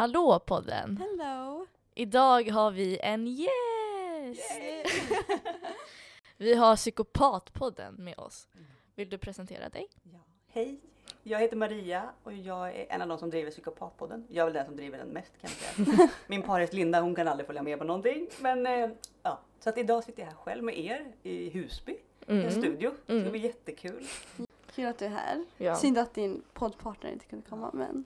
Hallå podden! Hello! Idag har vi en gäst! vi har Psykopatpodden med oss. Vill du presentera dig? Ja. Hej, jag heter Maria och jag är en av de som driver Psykopatpodden. Jag är väl den som driver den mest kan jag säga. Min parhäst Linda hon kan aldrig följa med på någonting. Men eh, ja, så att idag sitter jag här själv med er i Husby, i en studio. Det Mm. ska bli jättekul. Kul att du är här. Ja. Synd att din poddpartner inte kunde komma men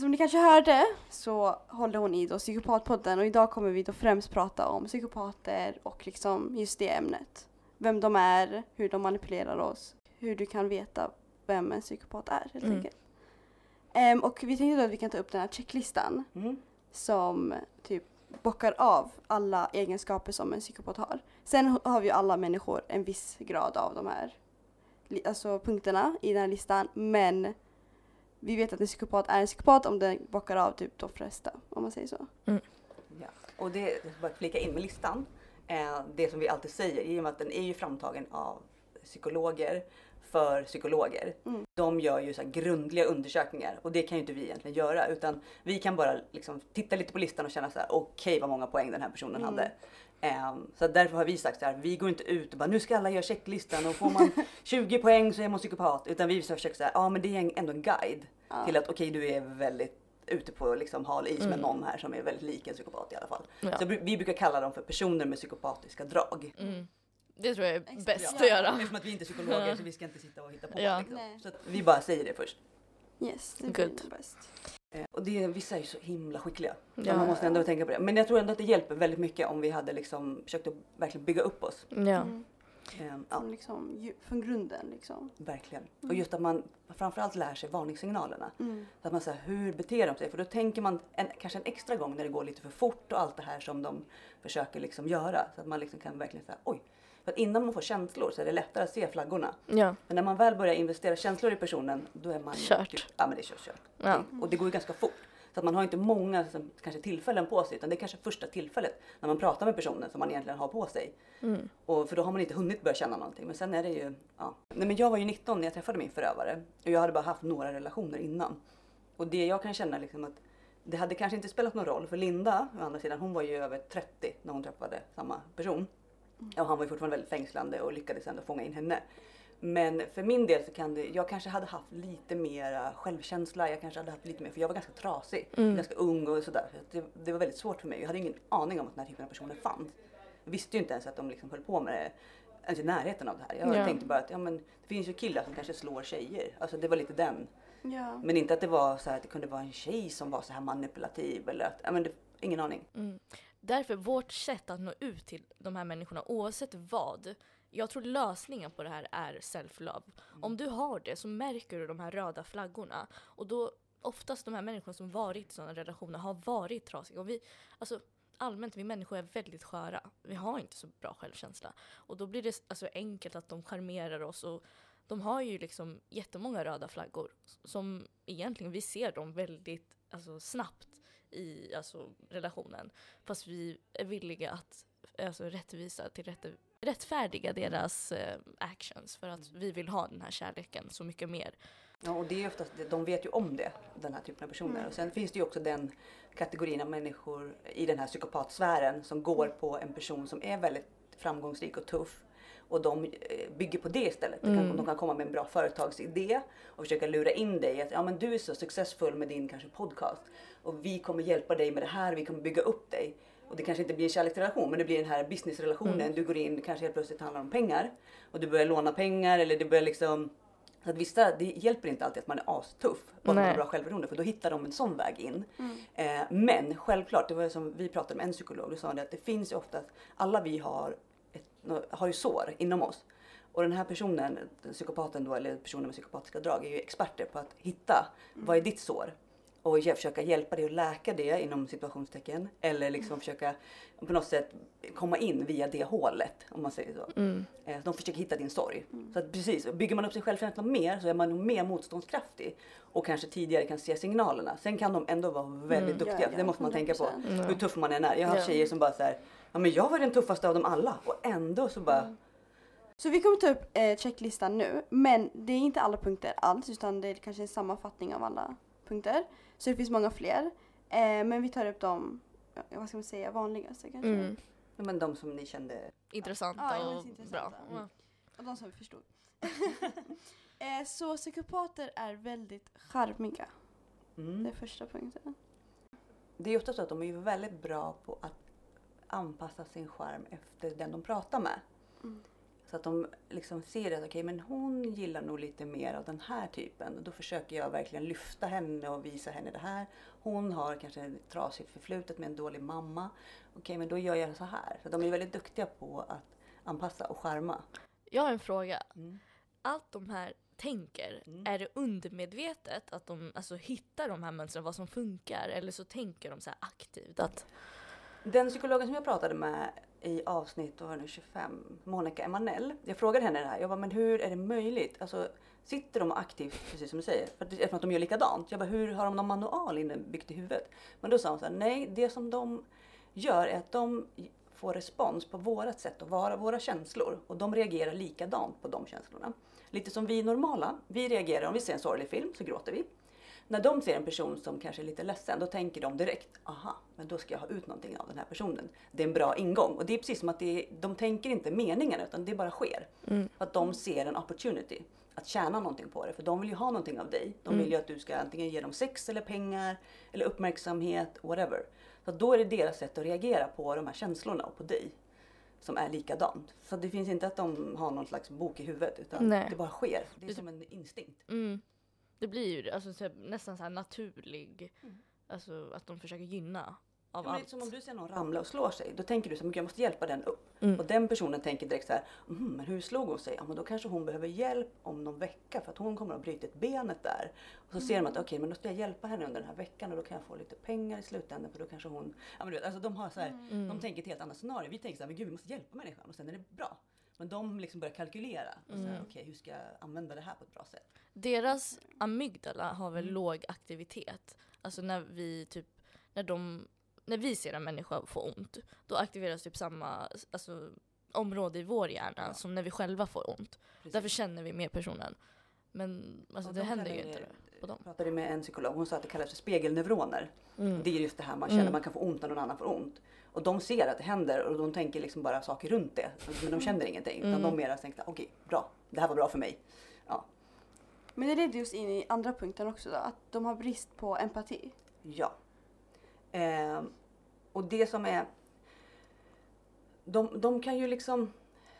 som ni kanske hörde så håller hon i då Psykopatpodden och idag kommer vi då främst prata om psykopater och liksom just det ämnet. Vem de är, hur de manipulerar oss, hur du kan veta vem en psykopat är helt Mm. enkelt. Ehm, och vi tänkte då att vi kan ta upp den här checklistan Mm. som typ bockar av alla egenskaper som en psykopat har. Sen har vi ju alla människor en viss grad av de här alltså punkterna i den här listan men vi vet att en psykopat är en psykopat om den bockar av typ de flesta om man säger så. Ja. Och det, jag ska bara flika in med listan. Eh, det som vi alltid säger, i och med att den är ju framtagen av psykologer för psykologer. Mm. De gör ju så här grundliga undersökningar och det kan ju inte vi egentligen göra utan vi kan bara liksom titta lite på listan och känna så här: okej vad många poäng den här personen Mm. hade. Ehm, så därför har vi sagt så här, vi går inte ut och bara nu ska alla göra checklistan och får man 20 poäng så är man psykopat. Utan vi försöker säga, ja men det är ändå en guide Ja. till att okej du är väldigt ute på liksom hal is med Mm. någon här som är väldigt lik en psykopat i alla fall. Ja. Så vi brukar kalla dem för personer med psykopatiska drag. Mm. Det tror jag är Exakt. bäst Ja. att göra. Eftersom att vi inte är psykologer så vi ska inte sitta och hitta på. Ja. Liksom. Så att vi bara säger det först. Yes, det blir bäst. Eh, Och det, vissa är ju så himla skickliga. Ja. Man måste ändå tänka på det. Men jag tror ändå att det hjälper väldigt mycket om vi hade liksom försökt att verkligen bygga upp oss. Ja. Mm. Eh, Ja, Från, liksom, från grunden liksom. verkligen. Och just att man framförallt lär sig varningssignalerna. Mm. Så att man säger hur beter de sig? För då tänker man en, kanske en extra gång när det går lite för fort och allt det här som de försöker liksom göra. Så att man liksom kan verkligen säga oj. För att innan man får känslor så är det lättare att se flaggorna. ja. Men när man väl börjar investera känslor i personen då är man Kört. Typ, ja men det är kört. kört. Ja. Och det går ju ganska fort. Så att man har inte många som, kanske tillfällen på sig utan det är kanske första tillfället när man pratar med personen som man egentligen har på sig. Mm. Och för då har man inte hunnit börja känna någonting. Men sen är det ju, ja. Nej men jag var ju 19 när jag träffade min förövare. Och jag hade bara haft några relationer innan. Och det jag kan känna liksom att det hade kanske inte spelat någon roll. För Linda, å andra sidan, hon var ju över 30 när hon träffade samma person. Och han var ju fortfarande väldigt fängslande och lyckades ändå fånga in henne. Men för min del så kan det, jag kanske hade haft lite mer självkänsla, jag kanske hade haft lite mer, för jag var ganska trasig, Mm. ganska ung och sådär. Så det, det var väldigt svårt för mig. Jag hade ingen aning om att den här typen av personer fanns. Jag visste ju inte ens att de liksom höll på med det, ens i närheten av det här. Jag Ja. tänkte bara att ja, men, det finns ju killar som kanske slår tjejer. Alltså det var lite den. Ja. Men inte att det var så här att det kunde vara en tjej som var så här manipulativ eller att, ja men det, ingen aning. Mm. Därför vårt sätt att nå ut till de här människorna oavsett vad. Jag tror lösningen på det här är self-love. Om du har det så märker du de här röda flaggorna. Och då oftast de här människorna som varit i sådana relationer har varit trasiga. Och vi, alltså, allmänt, vi människor är väldigt sköra. Vi har inte så bra självkänsla. Och då blir det alltså enkelt att de charmerar oss. Och de har ju liksom jättemånga röda flaggor. Som egentligen, vi ser dem väldigt alltså, snabbt i alltså, relationen. Fast vi är villiga att alltså, rättvisa till rätt, rättfärdiga deras eh, actions för att vi vill ha den här kärleken så mycket mer. Ja, och det är oftast, de vet ju om det, den här typen av personer. Mm. Och sen finns det ju också den kategorin av människor i den här psykopatsfären som går på en person som är väldigt framgångsrik och tuff. Och de eh, bygger på det istället. De, kan, Mm. de kan komma med en bra företagsidé och försöka lura in dig att ja, men du är så successfull med din kanske podcast och vi kommer hjälpa dig med det här, vi kommer bygga upp dig. Och det kanske inte blir en kärleksrelation men det blir den här businessrelationen. Mm. Du går in, kanske helt plötsligt handlar om pengar och du börjar låna pengar eller det börjar liksom så att vissa, det hjälper inte alltid att man är astuff och att man har bra självförtroende för då hittar de en sån väg in. Mm. Eh, men självklart, det var som vi pratade med en psykolog, då sa han det att det finns ju oftast, alla vi har, har ju sår inom oss. Och den här personen, den psykopaten då, eller personen med psykopatiska drag, är ju experter på att hitta vad är ditt sår? Och försöka hjälpa dig att läka det inom situationstecken. Eller liksom försöka på något sätt komma in via det hålet, om man säger så. Mm. Eh, De försöker hitta din sorg. Så att precis, bygger man upp sin självkänsla mer så är man mer motståndskraftig och kanske tidigare kan se signalerna. Sen kan de ändå vara väldigt Mm. duktiga, Ja, för det ja, måste man tänka på. 100%. Mm. Hur tuff man än är. Jag har haft Ja. tjejer som bara så här, ja men jag var den tuffaste av dem alla och ändå så bara, Mm. Så vi kommer ta upp eh, checklistan nu, men det är inte alla punkter alls utan det är kanske en sammanfattning av alla punkter. Så det finns många fler. Eh, men vi tar upp de, vad ska man säga, vanligaste kanske. Mm. Ja, Men de som ni kände... Intressanta Ja, ja, och intressanta. bra. Mm. Och de som vi förstod. eh, så psykopater är väldigt charmiga. Det Mm. är första punkten. Det är ofta så att de är ju väldigt bra på att anpassa sin skärm efter den de pratar med. Mm. Så att de liksom ser att okej, men hon gillar nog lite mer av den här typen. Då försöker jag verkligen lyfta henne och visa henne det här. Hon har kanske ett trasigt förflutet med en dålig mamma. Okej, men då gör jag så här. Så de är väldigt duktiga på att anpassa och skärma. Jag har en fråga. Mm. Allt de här tänker, Mm. är det undermedvetet att de alltså, hittar de här mönstren, vad som funkar? Eller så tänker de så aktivt att den psykologen som jag pratade med i avsnitt var nu, 25, Monica Emanell. Jag frågade henne det här. Jag bara, men hur är det möjligt? Alltså, sitter de aktivt, precis som du säger, för att, eftersom att de gör likadant? Jag bara, hur har de någon manual inbyggt i huvudet? Men då sa hon så här, nej, det som de gör är att de får respons på vårat sätt att vara, våra känslor. Och de reagerar likadant på de känslorna. Lite som vi normala. Vi reagerar om vi ser en sorglig film så gråter vi. När de ser en person som kanske är lite ledsen, då tänker de direkt, aha, men då ska jag ha ut någonting av den här personen. Det är en bra ingång. Och det är precis som att det de tänker inte meningen, utan det bara sker. Mm. Att de ser en opportunity att tjäna någonting på det. För de vill ju ha någonting av dig. De vill ju att du ska antingen ge dem sex eller pengar eller uppmärksamhet, whatever. Så då är det deras sätt att reagera på de här känslorna och på dig som är likadant. Så det finns inte att de har någon slags bok i huvudet utan Nej. det bara sker. Det är som en instinkt. mm, det blir ju alltså, så här, nästan så här naturlig, Mm. alltså att de försöker gynna av Ja, allt. som om du ser någon ramla och slår sig. Då tänker du så här, "Men jag måste hjälpa den upp. Mm. Och den personen tänker direkt så här, "Mhm, men hur slog hon sig? Ja men då kanske hon behöver hjälp om någon vecka för att hon kommer att ha brutit benet där. Och så ser de att okej men då ska jag hjälpa henne under den här veckan och då kan jag få lite pengar i slutändan för då kanske hon... Ja men du vet, alltså de har så här, Mm. de tänker ett helt annat scenario. Vi tänker så här, men gud vi måste hjälpa människan och sen är det bra. Men de liksom börjar kalkylera. Och Mm. okej hur ska jag använda det här på ett bra sätt? Deras amygdala har väl Mm. låg aktivitet. Alltså när vi typ, när de, när vi ser en människa få ont, då aktiveras typ samma alltså, område i vår hjärna Ja. som när vi själva får ont. Precis. Därför känner vi mer personen. Men alltså, det de händer ju inte det på dem. Jag pratade med en psykolog, hon sa att det kallas för spegelneuroner. Mm. Det är just det här man känner, Mm. man kan få ont när någon annan får ont. Och de ser att det händer och de tänker liksom bara saker runt det. Men de känner ingenting. Utan Mm. de mera tänkte, okej, bra. Det här var bra för mig. Men det leder just in i andra punkten också då, att de har brist på empati. Ja. Ehm, och det som är... De, de kan ju liksom...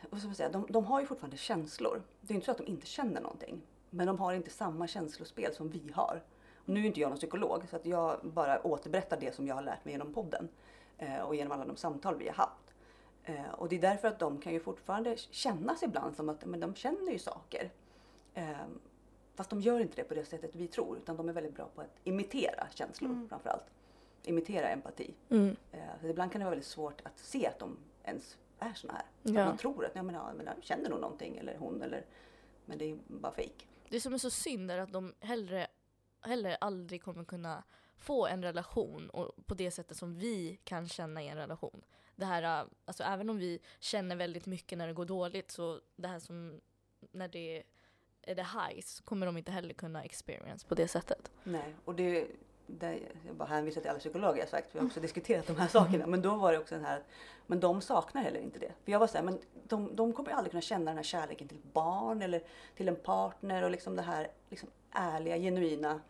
Vad ska man säga? De, de har ju fortfarande känslor. Det är inte så att de inte känner någonting. Men de har inte samma känslospel som vi har. Och nu är inte jag någon psykolog så att jag bara återberättar det som jag har lärt mig genom podden. Eh, och genom alla de samtal vi har haft. Eh, och det är därför att de kan ju fortfarande kännas ibland som att men de känner ju saker. Eh, fast de gör inte det på det sättet vi tror. Utan de är väldigt bra på att imitera känslor Mm. framförallt. Imitera empati. Mm. Eh, så ibland kan det vara väldigt svårt att se att de ens är såna här. Ja. Att man tror att ja, men, ja, men känner nog någonting eller hon eller men det är bara fejk. Det som är så synd är att de hellre, hellre aldrig kommer kunna få en relation och på det sättet som vi kan känna i en relation. Det här, äh, alltså även om vi känner väldigt mycket när det går dåligt så det här som när det är det highs så kommer de inte heller kunna experience på det sättet. Nej, och det, det jag bara hänvisar till alla psykologer jag sagt, vi har också diskuterat de här sakerna. Men då var det också den här, men de saknar heller inte det. För jag var såhär, men de, de kommer ju aldrig kunna känna den här kärleken till barn eller till en partner och liksom det här liksom ärliga, genuina.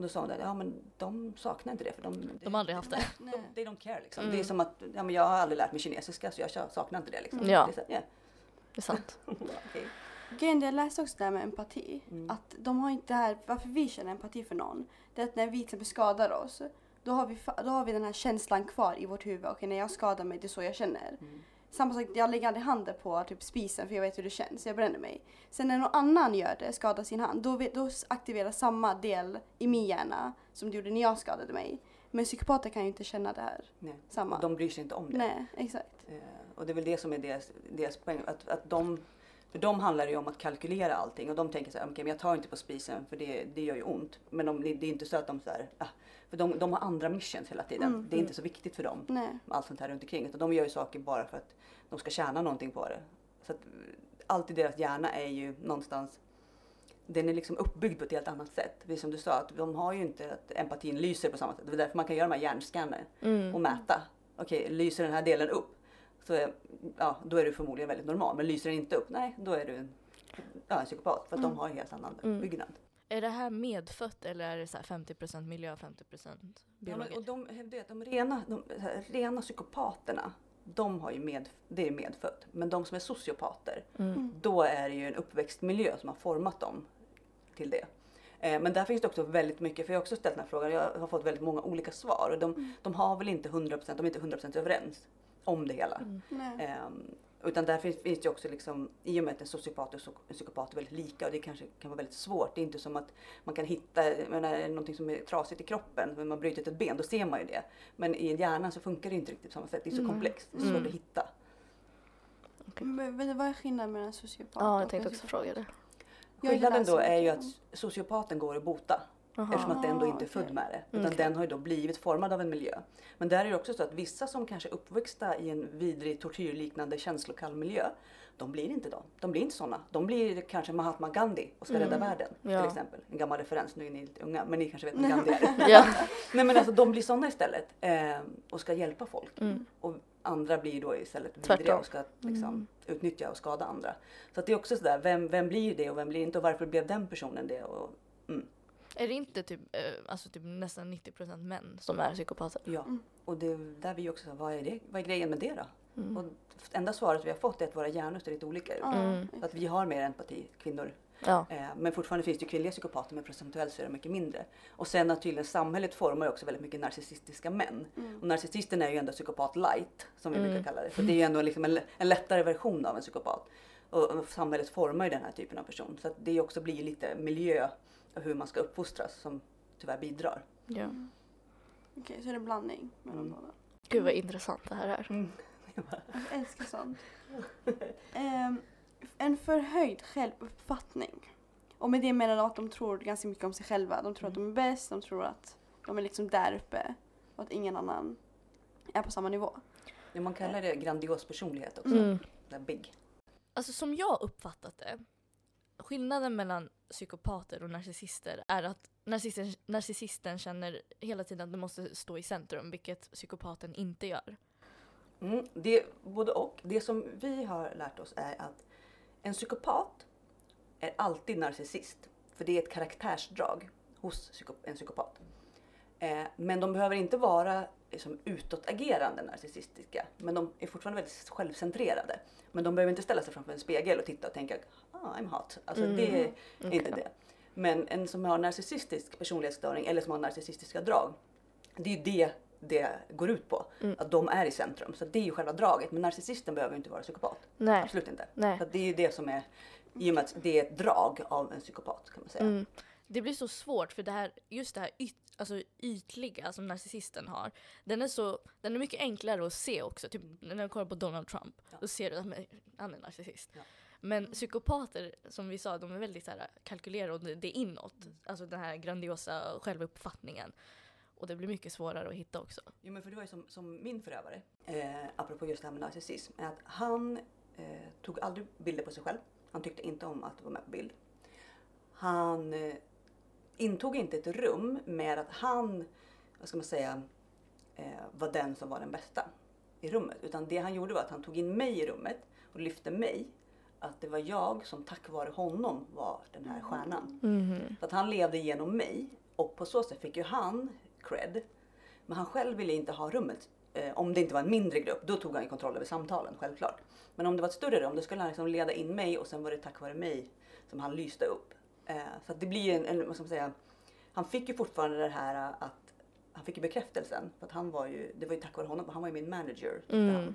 Och då sa hon det, ja men de saknar inte det. För de, De har aldrig haft det. De, they don't care liksom. Mm. Det är som att, ja men jag har aldrig lärt mig kinesiska så jag saknar inte det liksom. Ja. Det är så, här, Det är sant. okej. Grejen, jag läste också det här med empati. Mm. Att de har inte det här, varför vi känner empati för någon, det är att när vi till exempel skadar oss, då har vi, då har vi den här känslan kvar i vårt huvud. Okej, när jag skadar mig, det är så jag känner. Mm. Samma sak, jag lägger aldrig handen på typ spisen för jag vet hur det känns, jag bränner mig. Sen när någon annan gör det, skadar sin hand, då, då aktiveras samma del i min hjärna som det gjorde när jag skadade mig. Men psykopater kan ju inte känna det här. Nej. Samma. De bryr sig inte om det. Nej, exakt. Eh, och det är väl det som är deras, deras poäng. Att, att de, för dem handlar det ju om att kalkylera allting och de tänker så här, okej men jag tar inte på spisen för det, det gör ju ont. Men de, det är inte så att de så här, ah, för de, de har andra missions hela tiden. Mm, det är mm. inte så viktigt för dem. Nej. Allt sånt här runt omkring. Utan de gör ju saker bara för att de ska tjäna någonting på det. Så att allt i deras hjärna är ju någonstans den är liksom uppbyggd på ett helt annat sätt. Precis som du sa, att de har ju inte att empatin lyser på samma sätt. Det är därför man kan göra de här hjärnscanner Mm. och mäta. Okej, lyser den här delen upp? Så är- ja, då är du förmodligen väldigt normal. Men lyser den inte upp? Nej, då är du en, ja, en psykopat. För att de har en helt annan Mm. Är det här medfött eller är det så här 50% miljö, 50% Ja, biologi? men, och de, vet, de, rena, de här, rena psykopaterna, de har ju med, det är medfött. Men de som är sociopater, Mm. då är det ju en uppväxtmiljö som har format dem till det. Eh, Men där finns det också väldigt mycket, för jag har också ställt den här frågan, jag har fått väldigt många olika svar och de, de har väl inte 100%, de är inte 100% överens om det hela. Nej. Ehm, utan där finns, finns det också liksom, i och med att en sociopat och en psykopat är väldigt lika och det kanske kan vara väldigt svårt. Det är inte som att man kan hitta jag menar, är det någonting som är trasigt i kroppen, när man har brutit ett ben, då ser man ju det. Men i hjärnan så funkar det inte riktigt på samma sätt. Det är så Mm. komplext, det är svårt Mm. att hitta. Men, du, vad är skillnaden mellan en sociopat Ja, och jag en tänkte också fråga det. Jag Skillnaden då så är ju att sociopaten går att bota. Jaha. Eftersom att den då inte är född med det. Utan Okej. den har ju då blivit formad av en miljö. Men där är det också så att vissa som kanske är uppväxta i en vidrig tortyrliknande känslokall miljö. De blir inte de. De blir inte sådana. De blir kanske Mahatma Gandhi och ska rädda Mm. världen. Ja. Till exempel. En gammal referens, nu är ni lite unga men ni kanske vet vem Gandhi är. Ja. Nej men alltså de blir sådana istället. Eh, och ska hjälpa folk. Mm. Och andra blir då istället vidriga och ska liksom, Mm. utnyttja och skada andra. Så att det är också sådär, vem, vem blir det och vem blir inte och varför blev den personen det? Och, mm, Är det inte typ, eh, alltså typ nästan 90% män som är psykopater? ja. Mm. Och det, där vi också, så här, vad är, det, vad är grejen med det då? Mm. Och enda svaret vi har fått är att våra hjärnor ser lite olika ut. Mm. Så att vi har mer empati, kvinnor. Ja. Eh, men fortfarande finns det kvinnliga psykopater men procentuellt så är det mycket mindre. Och sen att tydligen samhället formar ju också väldigt mycket narcissistiska män. Mm. Och narcissisten är ju ändå psykopat light som vi Mm. brukar kalla det. För det är ju ändå liksom en, en lättare version av en psykopat. Och, och samhället formar ju den här typen av person. Så att det också blir lite miljö och hur man ska uppfostras som tyvärr bidrar. ja. Okej, så är det en blandning mellan Mm. båda. Gud vad intressant det här är. Jag älskar sånt. Ehm, en förhöjd självuppfattning. Och med det menar de att de tror ganska mycket om sig själva. De tror att de är bäst, de tror att de är liksom där uppe och att ingen annan är på samma nivå. Ja, man kallar det grandios personlighet också. Mm. Det här big. Alltså som jag uppfattat det, skillnaden mellan psykopater och narcissister är att narcissisten, narcissisten känner hela tiden att du måste stå i centrum, vilket psykopaten inte gör. Mm, det, både och. Det som vi har lärt oss är att en psykopat är alltid narcissist. För det är ett karaktärsdrag hos en psykopat. Eh, men de behöver inte vara liksom, utåtagerande narcissistiska. Men de är fortfarande väldigt självcentrerade. Men de behöver inte ställa sig framför en spegel och titta och tänka ah, I'm hot. Alltså Mm. det är Okej. inte det. Men en som har narcissistisk personlighetsstörning eller som har narcissistiska drag. Det är ju det det går ut på. Mm. Att de är i centrum. Så det är ju själva draget. Men narcissisten behöver ju inte vara psykopat. Nej. Absolut inte. Nej. Så det är ju det som är, i och med att det är ett drag av en psykopat kan man säga. Mm. Det blir så svårt för det här, just det här yt, alltså ytliga som narcissisten har. Den är, så, den är mycket enklare att se också. Typ när du kollar på Donald Trump. Ja. Då ser du att han är narcissist. Ja. Men psykopater, som vi sa, de är väldigt så här, kalkylerade och det är inåt. Alltså den här grandiosa självuppfattningen. Och det blir mycket svårare att hitta också. Jo men för det var ju som, som min förövare, eh, apropå just det här med narcissism, är att han eh, tog aldrig bilder på sig själv. Han tyckte inte om att vara med på bild. Han eh, intog inte ett rum med att han, vad ska man säga, eh, var den som var den bästa i rummet. Utan det han gjorde var att han tog in mig i rummet och lyfte mig. Att det var jag som tack vare honom var den här stjärnan. Mhm. Så att han levde genom mig och på så sätt fick ju han cred. Men han själv ville inte ha rummet. Eh, om det inte var en mindre grupp, då tog han kontroll över samtalen självklart. Men om det var ett större rum, då skulle han liksom leda in mig och sen var det tack vare mig som han lyste upp. Eh, så att det blir en, en, vad ska man säga, han fick ju fortfarande det här eh, att han fick ju bekräftelsen. För att han var ju, det var ju tack vare honom, han var ju min manager. Mm.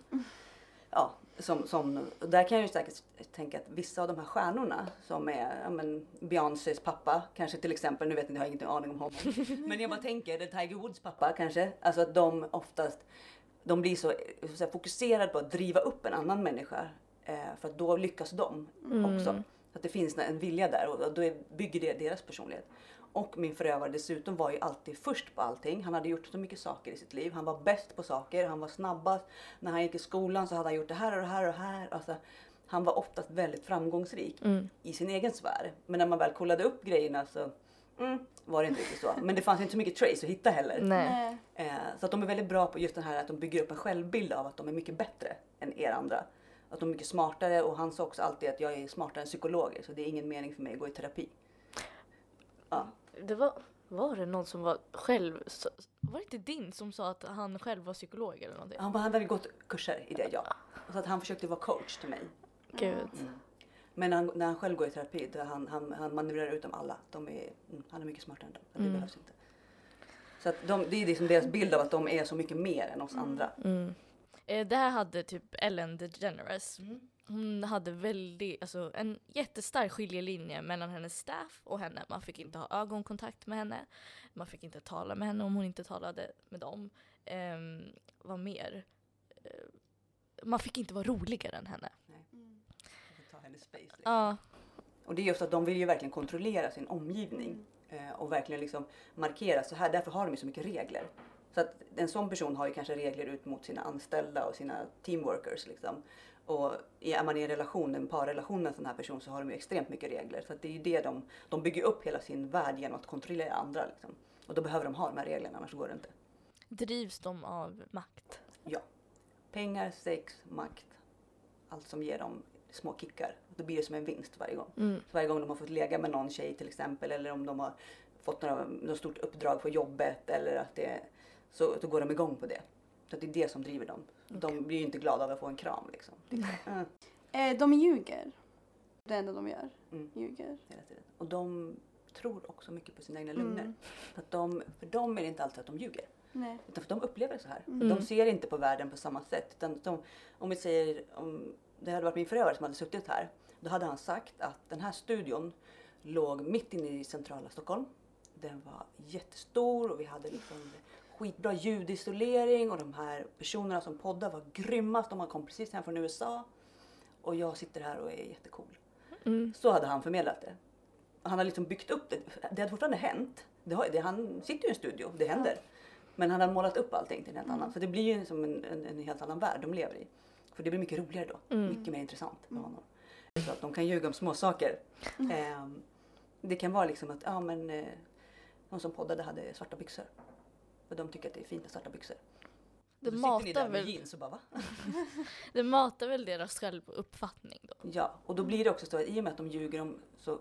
Ja, som, som, där kan jag ju säkert tänka att vissa av de här stjärnorna som är ja, men Beyoncés pappa kanske till exempel, nu vet ni, jag har ingen aning om honom. men jag bara tänker, det är Tiger Woods pappa kanske, alltså att de oftast de blir så, så säga, fokuserade på att driva upp en annan människa eh, för att då lyckas de också. Mm. Så att det finns en vilja där och då bygger det deras personlighet. Och min förövare dessutom var ju alltid först på allting. Han hade gjort så mycket saker i sitt liv. Han var bäst på saker, han var snabbast. När han gick i skolan så hade han gjort det här och det här och det här. Alltså, Han var oftast väldigt framgångsrik Mm. i sin egen sfär. Men när man väl kollade upp grejerna så mm, var det inte riktigt så. Men det fanns inte så mycket trace att hitta heller. Nej. Eh, så att de är väldigt bra på just den här att de bygger upp en självbild av att de är mycket bättre än er andra. Att de är mycket smartare och han sa också alltid att jag är smartare än psykologer så det är ingen mening för mig att gå i terapi. Ja, Det var, var det någon som var själv... Var det inte din som sa att han själv var psykolog eller någonting? han, han hade gått kurser i det ja. Så att han försökte vara coach till mig. Gud. Men när han, när han själv går i terapi, då han, han, han manövrerar ut dem alla. De är, mm, han är mycket smartare än dem. men Det Mm. behövs inte. Så att de, det är liksom deras bild av att de är så mycket mer än oss andra. Mm. Eh, det här hade typ Ellen DeGeneres. Mm. Hon hade väldigt, alltså en jättestark skiljelinje mellan hennes staff och henne. Man fick inte ha ögonkontakt med henne. Man fick inte tala med henne om hon inte talade med dem. Um, vad mer? Eh, man fick inte vara roligare än henne. Ta hennes space, liksom. Ja, Och det är just att de vill ju verkligen kontrollera sin omgivning. Eh, och verkligen liksom markera så här. Därför har de ju så mycket regler. Så att en sån person har ju kanske regler ut mot sina anställda och sina teamworkers. Liksom. Och är man i en relation, en parrelation med en sån här person så har de ju extremt mycket regler. Så det är ju det de, de bygger upp hela sin värld genom att kontrollera andra. Liksom. Och då behöver de ha de här reglerna, annars går det inte. drivs de av makt? Ja. Pengar, sex, makt. Allt som ger dem små kickar. Då blir det som en vinst varje gång. Mm. Så varje gång de har fått lägga med någon tjej till exempel eller om de har fått några, något stort uppdrag på jobbet eller att det så, så går de igång på det. Så det är det som driver dem. De blir ju inte glada av att få en kram liksom. Äh, Eh, de ljuger. Det enda de gör. Mm. Ljuger. hela tiden. Och de tror också mycket på sina egna Mm. Så att de, för dem är det inte alltid att de ljuger. Nej. Utan för de upplever det så här. Mm. De ser inte på världen på samma sätt. Utan de, om vi säger, om det hade varit min förövare som hade suttit här. Då hade han sagt att den här studion låg mitt inne i centrala Stockholm. Den var jättestor och vi hade liksom skitbra ljudisolering och de här personerna som poddar var grymmast. De kom precis hem från USA. Och jag sitter här och är jättecool. Mm. Så hade han förmedlat det. Han har liksom byggt upp det. Det hade fortfarande hänt. Det har, det, han sitter ju i en studio, det händer. Men han har målat upp allting till en helt annan. Så det blir ju som en, en, en helt annan värld de lever i. För det blir mycket roligare då. Mm. Mycket mer intressant för honom. Så att de kan ljuga om små saker. Ehm, det kan vara liksom att ja, men, eh, någon som poddade hade svarta byxor. Och de tycker att det är fint med svarta byxor. Det då sitter ni där matar, med väl, jeans och bara va? det matar väl deras självuppfattning då? Ja, och då blir det också så att i och med att de ljuger om så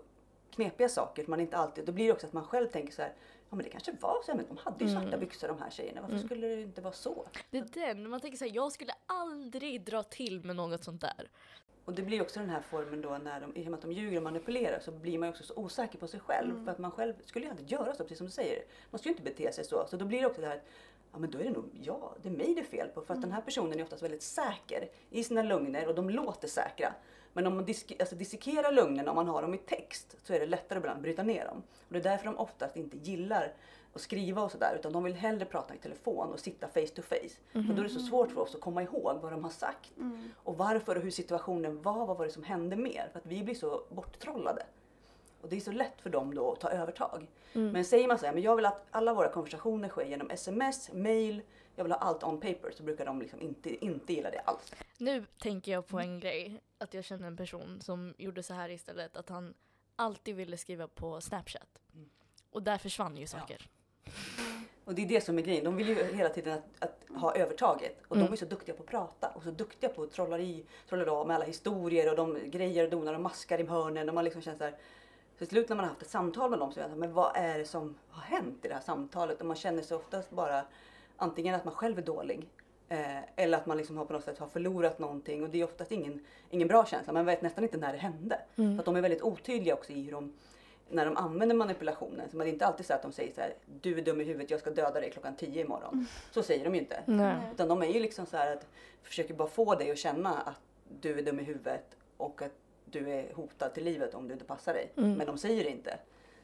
knepiga saker, man inte alltid, då blir det också att man själv tänker så här, ja men det kanske var så, här, men de hade ju svarta Mm. byxor de här tjejerna, varför Mm. skulle det inte vara så? Det är den, man tänker så här, jag skulle aldrig dra till med något sånt där. Och det blir också den här formen då när de, i och med att de ljuger och manipulerar så blir man också så osäker på sig själv. Mm. För att man själv skulle ju aldrig göra så, precis som du säger. Man skulle ju inte bete sig så. Så då blir det också det här, ja men då är det nog jag, det är mig det är fel på. För att den här personen är oftast väldigt säker i sina lögner och de låter säkra. Men om man disk, alltså dissekerar lögnerna, om man har dem i text, så är det lättare ibland att bryta ner dem. Och det är därför de oftast inte gillar att skriva och sådär, utan de vill hellre prata i telefon och sitta face to face. För då är det så svårt för oss att komma ihåg vad de har sagt. Mm. Och varför och hur situationen var, vad var det som hände mer? För att vi blir så borttrollade. Och det är så lätt för dem då att ta övertag. Mm. Men säger man så här, men jag vill att alla våra konversationer sker genom sms, mail, jag vill ha allt on paper, så brukar de liksom inte, inte gilla det alls. Nu tänker jag på en grej, att jag känner en person som gjorde så här istället, att han alltid ville skriva på Snapchat. Mm. Och där försvann ju saker. Och det är det som är grejen. De vill ju hela tiden att, att ha övertaget. Och Mm. de är så duktiga på att prata och så duktiga på att trolla i, trolla av med alla historier och de grejer och donar och maskar i hörnen. Och man liksom känner så här, till slut när man har haft ett samtal med dem så är här, men vad är det som har hänt i det här samtalet? Och man känner sig oftast bara antingen att man själv är dålig eh, eller att man liksom har på något sätt har förlorat någonting. Och det är oftast ingen, ingen bra känsla. Man vet nästan inte när det hände. Mm. För att de är väldigt otydliga också i hur de när de använder manipulationen. Så man är inte alltid så att de säger så här, du är dum i huvudet, jag ska döda dig klockan 10 imorgon. Så säger de ju inte. Nej. Utan de är ju liksom så här att försöker bara få dig att känna att du är dum i huvudet och att du är hotad till livet om du inte passar dig. Mm. Men de säger det inte.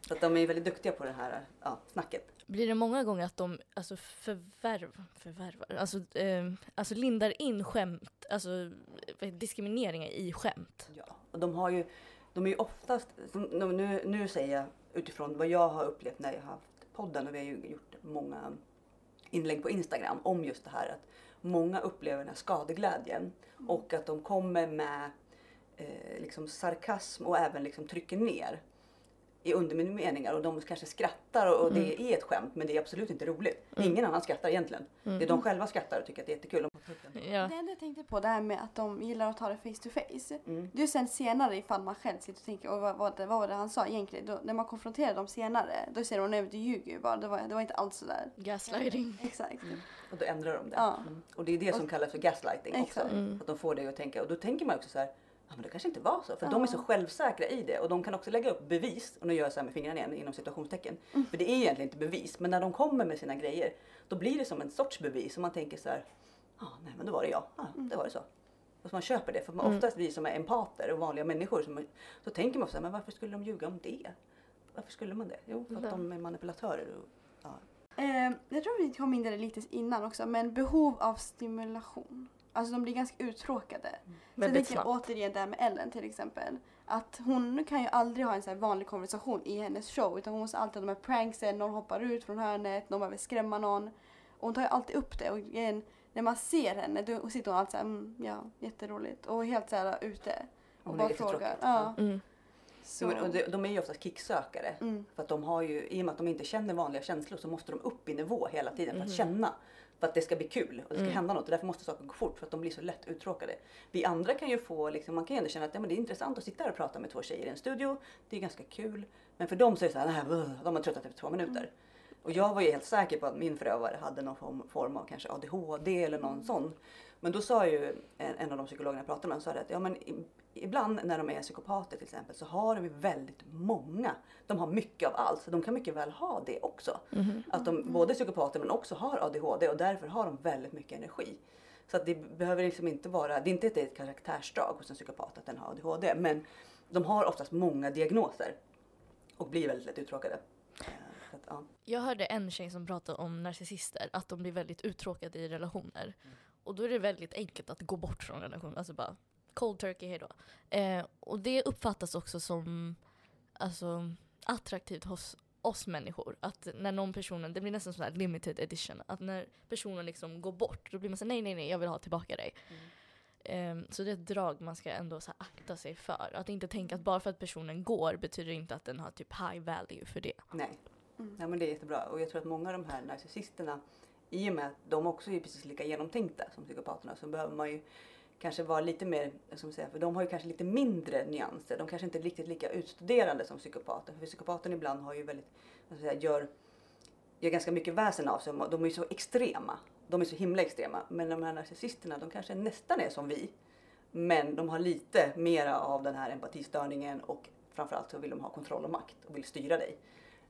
Så att de är väldigt duktiga på det här ja, snacket. Blir det många gånger att de alltså, förvärv, förvärvar, alltså, eh, alltså lindar in skämt, alltså diskrimineringar i skämt? Ja. Och de har ju, de är ju oftast, nu, nu säger jag utifrån vad jag har upplevt när jag har haft podden och vi har ju gjort många inlägg på Instagram om just det här att många upplever den här skadeglädjen och att de kommer med eh, liksom sarkasm och även liksom trycker ner i undermeningar och de kanske skrattar och, och det är ett skämt men det är absolut inte roligt. Ingen annan skrattar egentligen. Det är de själva skrattar och tycker att det är jättekul. Ja. Det enda jag tänkte på det här med att de gillar att ta det face to face. Mm. Det är sen senare ifall man själv sitter och tänker och vad, vad, det- vad var det han sa egentligen? Då, när man konfronterar dem senare då säger de nej du ljuger ju bara. Det var, det var inte alls sådär. Gaslighting. Exakt. Och då ändrar de det. Ja. Mm. Och det är det som kallas för gaslighting också. Exakt. Mm. Att de får dig att tänka. Och då tänker man också så här, ja men det kanske inte var så. För Ja. de är så självsäkra i det. Och de kan också lägga upp bevis. Och nu gör jag så här med fingrarna igen inom situationstecken. För det är egentligen inte bevis. Men när de kommer med sina grejer. Då blir det som en sorts bevis. Och man tänker så här, ja nej men då var det jag. Ja, det var det så. Och så man köper det. För man, oftast vi som är empater och vanliga människor. Som, så tänker man så här, men varför skulle de ljuga om det? Varför skulle man det? Jo, för att Ja. de är manipulatörer. Och, ja. Eh, jag tror vi kom in där lite innan också men behov av stimulation. Alltså de blir ganska uttråkade. Så jag Väldigt tänker snabbt. återigen där med Ellen till exempel. Att hon kan ju aldrig ha en så här vanlig konversation i hennes show utan hon måste alltid ha de här pranksen, någon hoppar ut från hörnet, någon behöver skrämma någon. Och hon tar ju alltid upp det och igen, när man ser henne då sitter hon alltid såhär, mm, ja jätteroligt och helt såhär ute. Och Hon är bara frågar. Ja, Mm. så. Men, och de, de är ju oftast kicksökare. Mm. För att de har ju, i och med att de inte känner vanliga känslor så måste de upp i nivå hela tiden för att Mhm. känna. För att det ska bli kul och det ska Mm. hända något och därför måste saker gå fort för att de blir så lätt uttråkade. Vi andra kan ju få, liksom, man kan ju ändå känna att ja, men det är intressant att sitta här och prata med två tjejer i en studio. Det är ganska kul. Men för dem så är det så här, de har tröttat efter två minuter. Och jag var ju helt säker på att min förövare hade någon form, av kanske ADHD eller någon sån. Men då sa ju en, en av de psykologerna jag pratade med, sa att ja, men ibland när de är psykopater till exempel så har de ju väldigt många. De har mycket av allt så de kan mycket väl ha det också. Mhm. Att de både är psykopater men också har ADHD och därför har de väldigt mycket energi. Så att det behöver liksom inte vara, det är inte ett karaktärsdrag hos en psykopat att den har ADHD men de har oftast många diagnoser och blir väldigt lätt uttråkade. Eh, att, ja. Jag hörde en tjej som pratade om narcissister, att de blir väldigt uttråkade i relationer. Och då är det väldigt enkelt att gå bort från relationen, alltså bara cold turkey, hejdå. Eh, och det uppfattas också som alltså, attraktivt hos oss människor. Att när någon person, det blir nästan sån här limited edition, att när personen liksom går bort då blir man så nej nej nej jag vill ha tillbaka dig. Eh, så det är ett drag man ska ändå så här akta sig för. Att inte tänka att bara för att personen går betyder inte att den har typ high value för det. Nej. Mm. Ja, men det är jättebra och jag tror att många av de här narcissisterna i och med att de också är precis lika genomtänkta som psykopaterna så behöver man ju kanske vara lite mer, som säga, för de har ju kanske lite mindre nyanser. De kanske inte är riktigt lika utstuderande som psykopater. För psykopaten ibland har ju väldigt, vad ska säga, gör, gör ganska mycket väsen av sig. De är ju så extrema. De är så himla extrema. Men de här narcissisterna, de kanske nästan är som vi. Men de har lite mera av den här empatistörningen och framförallt så vill de ha kontroll och makt och vill styra dig.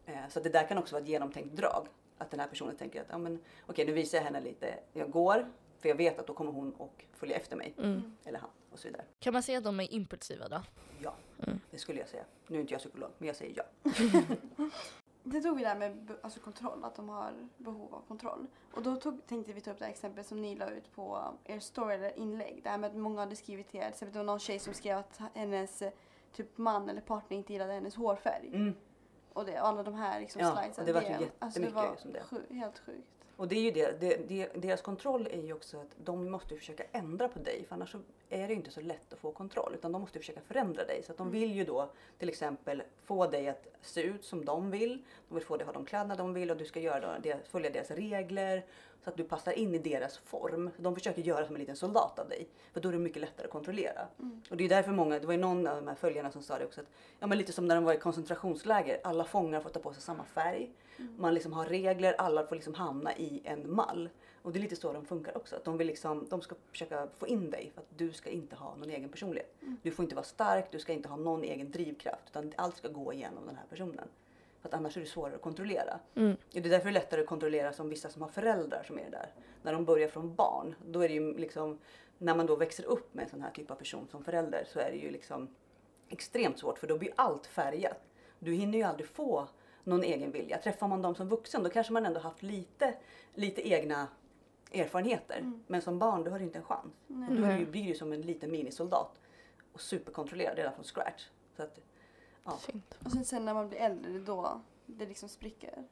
Eh, så det där kan också vara ett genomtänkt drag. Att den här personen tänker att ja, men, okej nu visar jag henne lite, jag går för jag vet att då kommer hon och följa efter mig. Mm. Eller han och så vidare. Kan man säga att de är impulsiva då? Ja, Mm. det skulle jag säga. Nu är inte jag psykolog men jag säger ja. Det tog vi där med alltså kontroll, att de har behov av kontroll. Och då tog, tänkte vi ta upp det här exempel som ni la ut på er story eller inlägg. Det här med att många hade skrivit till er. Till exempel det var någon tjej som skrev att hennes eh, typ man eller partner inte gillade hennes hårfärg. Mm. Och det, alla de här liksom Ja, slidesen. och det var ju DM. alltså, det jättemycket var som det. sju- helt sjukt. Och det är ju det, det, det, deras kontroll är ju också att de måste försöka ändra på dig för annars så är det ju inte så lätt att få kontroll utan de måste försöka förändra dig. Så att de Mm. vill ju då till exempel få dig att se ut som de vill. De vill få dig att ha de kläderna de vill och du ska göra deras, följa deras regler så att du passar in i deras form. De försöker göra som en liten soldat av dig för då är det mycket lättare att kontrollera. Mm. Och det är därför många, det var ju någon av de här följarna som sa det också att ja men lite som när de var i koncentrationsläger, alla fångar får ta på sig samma färg. Mm. Man liksom har regler, alla får liksom hamna i en mall. Och det är lite så de funkar också. Att de, vill liksom, de ska försöka få in dig för att du ska inte ha någon egen personlighet. Mm. Du får inte vara stark, du ska inte ha någon egen drivkraft. Utan allt ska gå igenom den här personen. För att annars är det svårare att kontrollera. Mm. Det är därför det är lättare att kontrollera som vissa som har föräldrar som är där. När de börjar från barn, då är det ju liksom när man då växer upp med en sån här typ av person som förälder så är det ju liksom extremt svårt för då blir allt färgat. Du hinner ju aldrig få någon egen vilja. Träffar man dem som vuxen då kanske man ändå haft lite, lite egna erfarenheter. Mm. Men som barn då har du inte en chans. Nej. Du, blir du som en liten minisoldat och superkontrollerad redan från scratch. Så att, ja. Fint. Och sen, sen när man blir äldre, det är då det liksom spricker.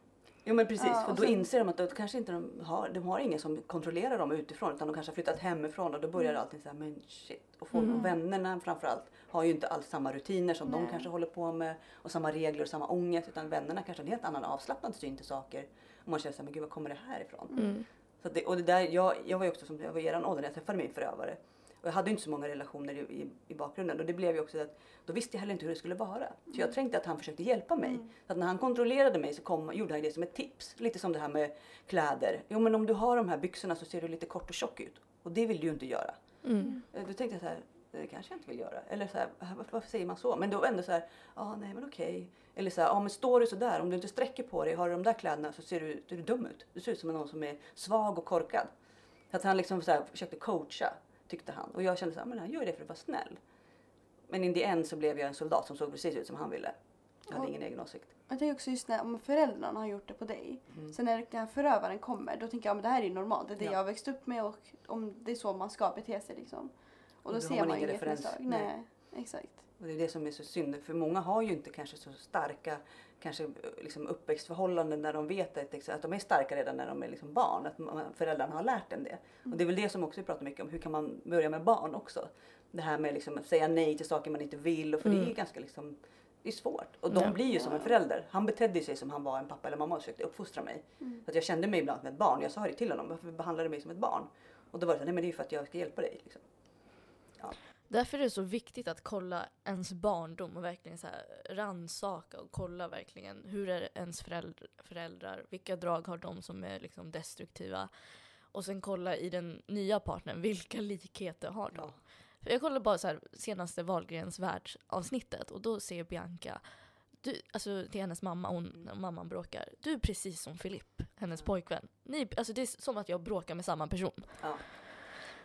Jo men precis, Ja, för och då sen- inser de att då kanske inte de har, de har ingen som kontrollerar dem utifrån utan de kanske har flyttat hemifrån och då börjar Mm. allting så här, men shit. Och, folk, Mm. och vännerna framförallt har ju inte alls samma rutiner som de Nej. kanske håller på med och samma regler och samma ångest utan vännerna kanske har en helt annan avslappnad syn till saker. Och man känner så här, men gud var kommer det här ifrån? Mm. Så det, och det där, jag, jag var ju också som jag var i eran ålder när jag träffade min förövare. Och jag hade inte så många relationer i, i, i bakgrunden och det blev ju också att då visste jag heller inte hur det skulle vara. Så jag tänkte att han försökte hjälpa mig. Mm. Så att när han kontrollerade mig så kom, gjorde han det som ett tips. Lite som det här med kläder. Jo men om du har de här byxorna så ser du lite kort och tjock ut. Och det vill du ju inte göra. Mm. Eh, Då tänkte jag så här, det kanske jag inte vill göra. Eller så här, varför, varför säger man så? Men då ändå så här, ja nej men okej. Eller så här, ja men står du så där, om du inte sträcker på dig, har du de där kläderna så ser du, ser du dum ut. Du ser ut som någon som är svag och korkad. Så att han liksom så här försökte coacha, tyckte han. Och jag kände så här, men han gör det för att vara snäll. Men in the end så blev jag en soldat som såg precis ut som han ville. Jag hade Ja. ingen egen åsikt. Jag tänker också just när om föräldrarna har gjort det på dig. Mm. Sen när den här förövaren kommer, då tänker jag att det här är normalt. Det är det Ja. jag har växt upp med och om det är så man ska bete sig liksom. Och Och då då ser man man inget referens. misstag. Nej. Nej. exakt. Och det är det som är så synd, för många har ju inte kanske så starka kanske eh, liksom uppväxtförhållanden där de vet att, att de är starka redan när de är liksom barn, att föräldrarna har lärt dem det. Och det är väl det som också vi pratar mycket om, hur kan man börja med barn också? Det här med liksom att säga nej till saker man inte vill, och för det är ju Mm. ganska liksom, det är svårt. Och de Ja. blir ju som en förälder. Han betedde sig som han var en pappa eller mamma och försökte uppfostra mig. Mm. Så att jag kände mig ibland som ett barn. Jag sa det till honom, varför behandlar du mig som ett barn? Och då var det så nej men det är ju för att jag ska hjälpa dig. Liksom. Därför är det så viktigt att kolla ens barndom och verkligen så här ransaka och kolla verkligen hur är ens föräldrar, föräldrar vilka drag har de som är liksom destruktiva och sen kolla i den nya partnern, vilka likheter har de? Ja. Jag kollade bara så här senaste Wahlgrens världsavsnittet och då ser Bianca du, alltså till hennes mamma, hon, när mamman bråkar. Du är precis som Filip, hennes pojkvän. Ni, alltså det är som att jag bråkar med samma person. Ja.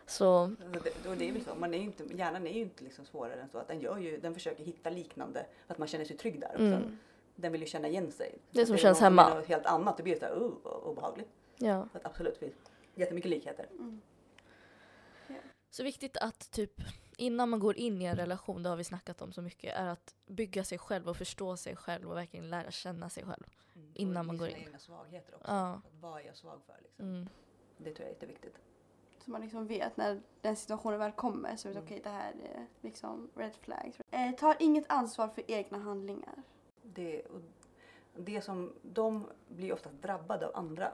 Så Alltså det, och det är väl så, man är ju inte, hjärnan är ju inte liksom svårare än så. Att den, gör ju, den försöker hitta liknande, att man känner sig trygg där också. Mm. Den vill ju känna igen sig. Det som är känns som hemma. är något helt annat, det blir det så här, vad obehagligt. ja. Så att absolut, det finns jättemycket likheter. Mm. Så viktigt att typ innan man går in i en relation, det har vi snackat om så mycket, är att bygga sig själv och förstå sig själv och verkligen lära känna sig själv. Innan Och man går sina in. egna svagheter också. Ja. Vad är jag svag för liksom. Mm. Det tror jag är jätteviktigt. Så man liksom vet när den situationen väl kommer så Mm. okej det här är liksom red flags. Eh, tar inget ansvar för egna handlingar. Det, och det som, de blir ofta drabbade av andra.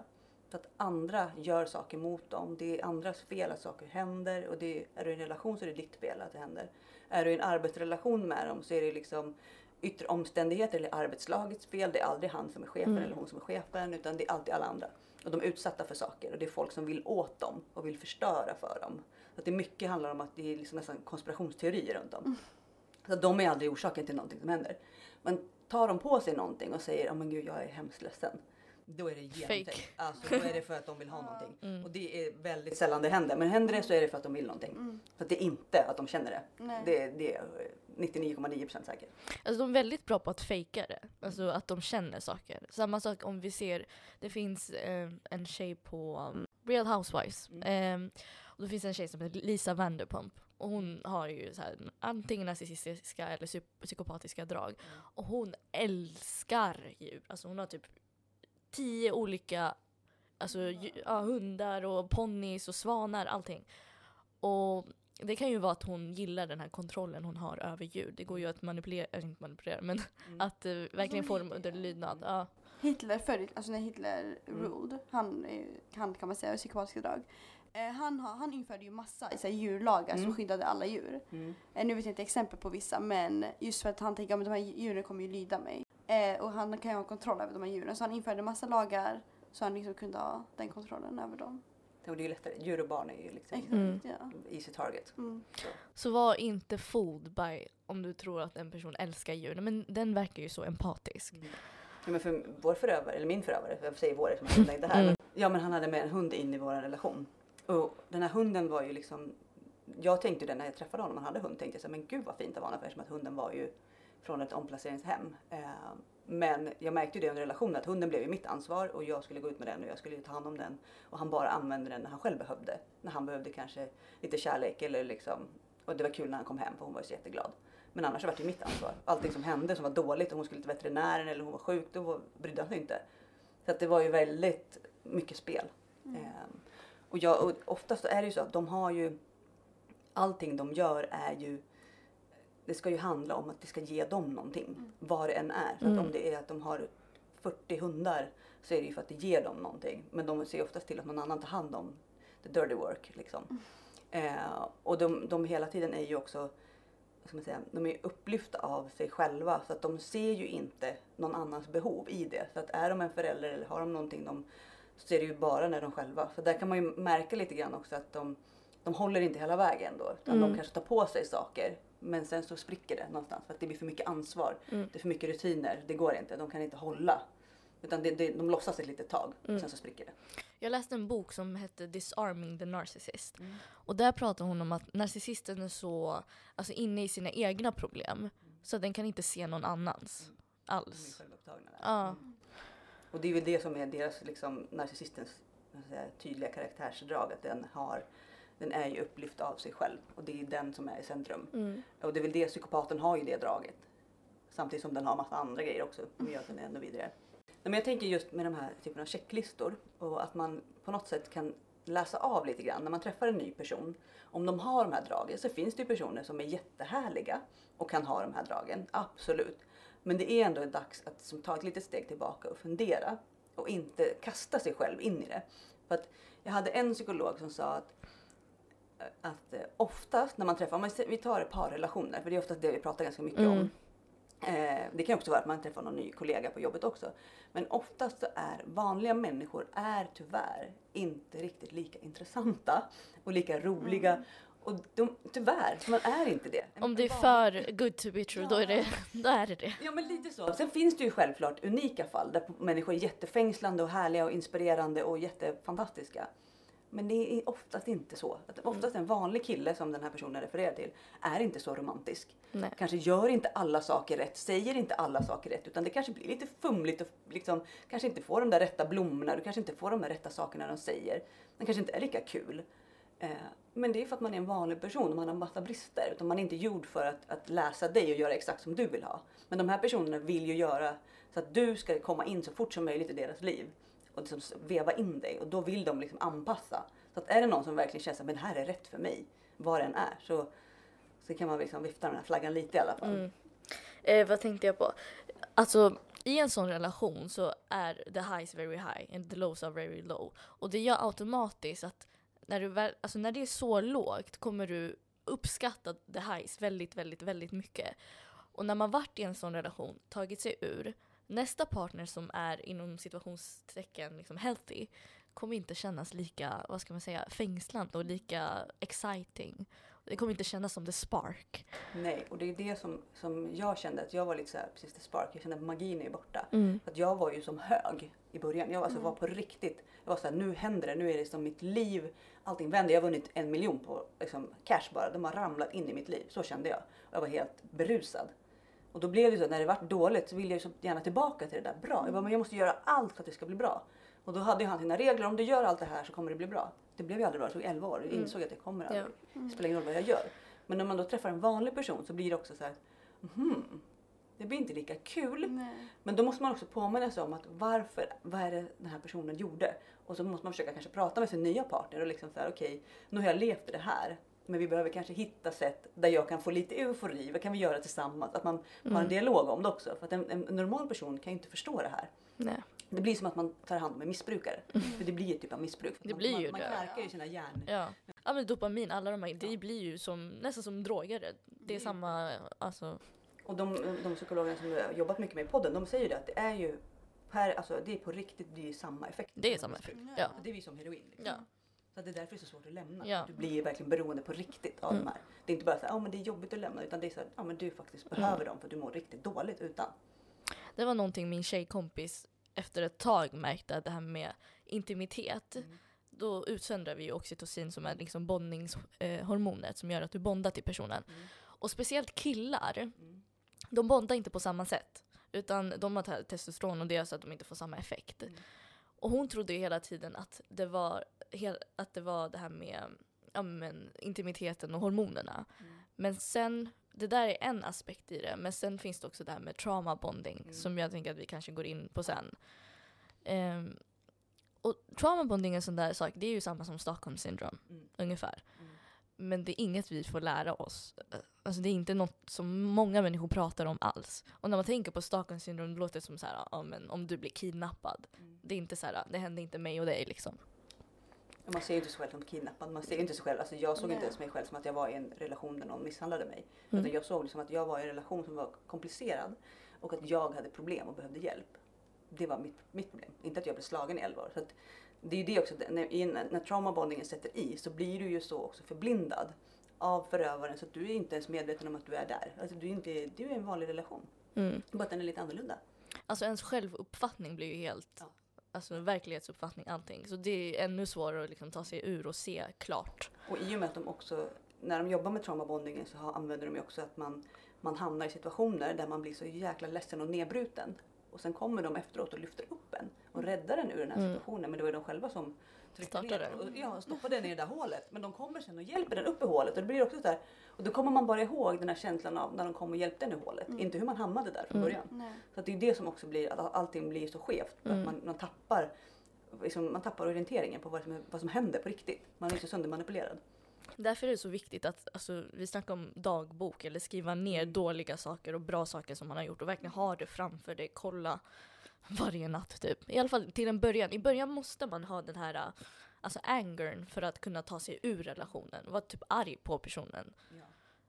Så att andra gör saker mot dem. Det är andras fel att saker händer. Och det, är du i en relation så är det ditt fel att det händer. Är du i en arbetsrelation med dem så är det liksom yttre omständigheter eller arbetslagets fel. Det är aldrig han som är chefen Mm. eller hon som är chefen utan det är alltid alla andra. Och de är utsatta för saker och det är folk som vill åt dem och vill förstöra för dem. Så att det mycket handlar om att det är liksom nästan konspirationsteorier runt dem. Så att de är aldrig orsaken till någonting som händer. Men tar de på sig någonting och säger, ja men gud jag är hemskt ledsen. Då är det genomtänkt. Alltså då är det för att de vill ha någonting. Mm. Och det är väldigt sällan det händer. Men händer det så är det för att de vill någonting. Mm. Så att det är inte att de känner det. Nej. Det, det 99,9% säkert. Alltså de är väldigt bra på att fejka det. Alltså att de känner saker. Samma sak om vi ser, det finns eh, en tjej på um, Real Housewives. Mm. Eh, och det finns en tjej som heter Lisa Vanderpump. Och hon har ju så här, antingen narcissistiska eller psy- psykopatiska drag. Och hon älskar djur. Alltså hon har typ tio olika alltså, dju- ja, hundar och ponnys och svanar, allting. Och det kan ju vara att hon gillar den här kontrollen hon har över djur. Det går ju att manipulera, äh, inte manipulera, men Mm. att eh, verkligen få dem Som under Hitler. lydnad. Ja. Hitler förr, alltså när Hitler Mm. ruled, han, han kan man säga psykopatiska drag. Eh, han, har, han införde ju massa så här, djurlagar som Mm. skyddade alla djur. Mm. Eh, nu vet jag inte exempel på vissa men just för att han tänker att de här djuren kommer ju lyda mig. Eh, och han kan ju ha kontroll över de här djuren så han införde massa lagar så han liksom kunde ha den kontrollen över dem. Och det är ju lättare. Djur och barn är ju liksom Mm. easy target. Mm. Så var inte fooled by om du tror att en person älskar djur. Men den verkar ju så empatisk. Ja, men för vår förövare, eller min förövare, jag säger vår eftersom jag inte här. Mm. Ja men han hade med en hund in i vår relation. Och den här hunden var ju liksom, jag tänkte det när jag träffade honom, han hade hund, tänkte jag så men gud vad fint av honom eftersom att hunden var ju från ett omplaceringshem. Eh, men jag märkte ju det under relationen att hunden blev ju mitt ansvar och jag skulle gå ut med den och jag skulle ta hand om den. Och han bara använde den när han själv behövde. När han behövde kanske lite kärlek eller liksom, och det var kul när han kom hem för hon var ju så jätteglad. Men annars var det ju mitt ansvar. Allting som hände som var dåligt, om hon skulle till veterinären eller hon var sjuk, då brydde han sig inte. Så att det var ju väldigt mycket spel. Mm. Ehm, och, jag, och oftast är det ju så att de har ju allting de gör är ju det ska ju handla om att det ska ge dem någonting. Mm. Vad det än är. Så Mm. att om det är att de har 40 hundar så är det ju för att det ger dem någonting. Men de ser oftast till att någon annan tar hand om the dirty work. Liksom. Eh, och de, de hela tiden är ju också vad ska man säga, de är upplyfta av sig själva så att de ser ju inte någon annans behov i det. Så att är de en förälder eller har de någonting de så ser det ju bara när de själva. Så där kan man ju märka lite grann också att de, de håller inte hela vägen då. Utan Mm. de kanske tar på sig saker men sen så spricker det någonstans för att det blir för mycket ansvar. Mm. Det är för mycket rutiner. Det går inte. De kan inte hålla. Utan det, det, de låtsas ett litet tag Mm. sen så spricker det. Jag läste en bok som hette Disarming the Narcissist. Mm. Och där pratar hon om att narcissisten är så alltså, inne i sina egna problem så att den kan inte se någon annans De är alls. självupptagna där. Ja. Mm. Och det är väl det som är deras, liksom, narcissistens säga, tydliga karaktärsdrag. Att den, har, den är ju upplyft av sig själv och det är den som är i centrum. Mm. Och det är väl det, psykopaten har ju det draget. Samtidigt som den har massa andra grejer också som gör att den är ännu vidare. Men jag tänker just med de här typen av checklistor och att man på något sätt kan läsa av lite grann när man träffar en ny person. Om de har de här dragen så finns det ju personer som är jättehärliga och kan ha de här dragen, absolut. Men det är ändå dags att som, ta ett litet steg tillbaka och fundera och inte kasta sig själv in i det. För att jag hade en psykolog som sa att att eh, oftast när man träffar, om vi tar parrelationer, för det är oftast det vi pratar ganska mycket Mm. om. Eh, det kan också vara att man träffar någon ny kollega på jobbet också. Men oftast så är vanliga människor är tyvärr inte riktigt lika intressanta och lika roliga. Och de, tyvärr, man är inte det. Om det är för good to be true, då, är det, då är det det. Ja men lite så. Sen finns det ju självklart unika fall där människor är jättefängslande och härliga och inspirerande och jättefantastiska. Men det är oftast inte så. Att oftast en vanlig kille som den här personen refererar till är inte så romantisk. Nej. Kanske gör inte alla saker rätt, säger inte alla saker rätt utan det kanske blir lite fumligt och liksom kanske inte får de där rätta blommorna, du kanske inte får de där rätta sakerna de säger. Den kanske inte är lika kul. Eh, Men det är för att man är en vanlig person och man har massa brister. Utan man är inte gjord för att, att läsa dig och göra exakt som du vill ha. Men de här personerna vill ju göra så att du ska komma in så fort som möjligt i deras liv. Och liksom veva in dig. Och då vill de liksom anpassa. Så att är det någon som verkligen känner att det här är rätt för mig. Vad den är. Så, så kan man liksom vifta den här flaggan lite i alla fall. Mm. Eh, vad tänkte jag på? Alltså i en sån relation så är the highs very high and the lows are very low. Och det gör automatiskt att när, du väl, alltså när det är så lågt kommer du uppskatta the highs väldigt, väldigt, väldigt mycket. Och när man varit i en sån relation, tagit sig ur, nästa partner som är inom situationstecken liksom healthy kommer inte kännas lika, vad ska man säga, fängslande och lika exciting. Det kommer inte kännas som the spark. Nej, och det är det som, som jag kände att jag var lite så här, precis the spark. Jag kände att magin är borta. Mm. Att jag var ju som hög i början. Jag alltså var på riktigt. Jag var så här, nu händer det. Nu är det som mitt liv. Allting vänder. Jag har vunnit en miljon på liksom, cash bara. De har ramlat in i mitt liv. Så kände jag. Jag var helt berusad. Och då blev det så att när det vart dåligt så ville jag så gärna tillbaka till det där bra. Jag bara, men jag måste göra allt för att det ska bli bra. Och då hade han sina regler. Om du gör allt det här så kommer det bli bra. Det blev ju aldrig bra. Det tog 11 år. Jag Mm. insåg att det kommer Ja. aldrig. Det spelar ingen roll vad jag gör. Men när man då träffar en vanlig person så blir det också så här. Mhm, det blir inte lika kul. Nej. Men då måste man också påminna sig om att varför, vad är det den här personen gjorde? Och så måste man försöka kanske prata med sin nya partner och liksom säga okej, nu har jag levt i det här. Men vi behöver kanske hitta sätt där jag kan få lite eufori. Vad kan vi göra tillsammans? Att man har en Mm. dialog om det också. För att en, en normal person kan ju inte förstå det här. Nej. Det blir som att man tar hand om en missbrukare. För det blir ju typ av missbruk. Det man, blir man, ju man det. knarkar ju sina hjärnor. Ja. ja men dopamin, alla de här, det blir ju som, nästan som droger. Det är Mm. samma, alltså. Och de, de psykologerna som har jobbat mycket med i podden, de säger ju det att det är ju per, alltså, det är på riktigt, det är ju samma effekt. Det är samma effekt. Ja. Det är ju som heroin. Liksom. Ja. Så det är därför det är så svårt att lämna. Ja. Du blir ju verkligen beroende på riktigt av Mm. de här. Det är inte bara så här, oh, men det är jobbigt att lämna, utan det är så här, ja men du faktiskt Mm. behöver dem för du mår riktigt dåligt utan. Det var någonting min tjejkompis efter ett tag märkte, att det här med intimitet. Mm. Då utsöndrar vi ju oxytocin som är liksom bondningshormonet som gör att du bondar till personen. Mm. Och speciellt killar, Mm. de bondar inte på samma sätt. Utan de har te- testosteron och det gör så att de inte får samma effekt. Mm. Och hon trodde ju hela tiden att det var, att det, var det här med ja, men, intimiteten och hormonerna. Mm. Men sen, det där är en aspekt i det, men sen finns det också det här med trauma bonding Mm. som jag tänker att vi kanske går in på sen. Ehm, och trauma bonding är en sån där sak, det är ju samma som Stockholm syndrom Mm. ungefär. Mm. Men det är inget vi får lära oss. Alltså det är inte något som många människor pratar om alls. Och när man tänker på Stockholm syndrom det låter det som så här, ja, men om du blir kidnappad. Mm. Det är inte så här, det händer inte mig och dig liksom. Man ser ju inte sig själv som kidnappad. Man ser inte sig själv, alltså jag såg Nej. inte ens mig själv som att jag var i en relation där någon misshandlade mig. Mm. Utan jag såg liksom att jag var i en relation som var komplicerad och att jag hade problem och behövde hjälp. Det var mitt, mitt problem. Inte att jag blev slagen i 11 år. Så att det är ju det också, när, när traumabondingen sätter i så blir du ju så också förblindad av förövaren så att du är inte ens medveten om att du är där. Alltså du är, inte, du är en vanlig relation. Mm. Bara att den är lite annorlunda. Alltså ens självuppfattning blir ju helt, Ja. Alltså verklighetsuppfattning, allting. Så det är ännu svårare att liksom ta sig ur och se klart. Och i och med att de också, när de jobbar med traumabondingen så använder de ju också att man, man hamnar i situationer där man blir så jäkla ledsen och nedbruten. Och sen kommer de efteråt och lyfter upp en och räddar en ur den här Mm. situationen. Men det var ju de själva som ner och, ja, stoppade den i det där hålet. Men de kommer sen och hjälper den upp i hålet. Och det blir också så där, och då kommer man bara ihåg den här känslan av när de kom och hjälpte den i hålet. Mm. Inte hur man hamnade där från Mm. början. Nej. Så det är det som också blir att allting blir så skevt. För Mm. Att man, man tappar liksom, man tappar orienteringen på vad som, vad som händer på riktigt. Man är så söndermanipulerad. Därför är det så viktigt att, alltså, vi snackar om dagbok eller skriva ner Mm. dåliga saker och bra saker som man har gjort och verkligen ha det framför dig, kolla varje natt typ. I alla fall till en början. I början måste man ha den här äh, alltså angern för att kunna ta sig ur relationen. Vara typ arg på personen.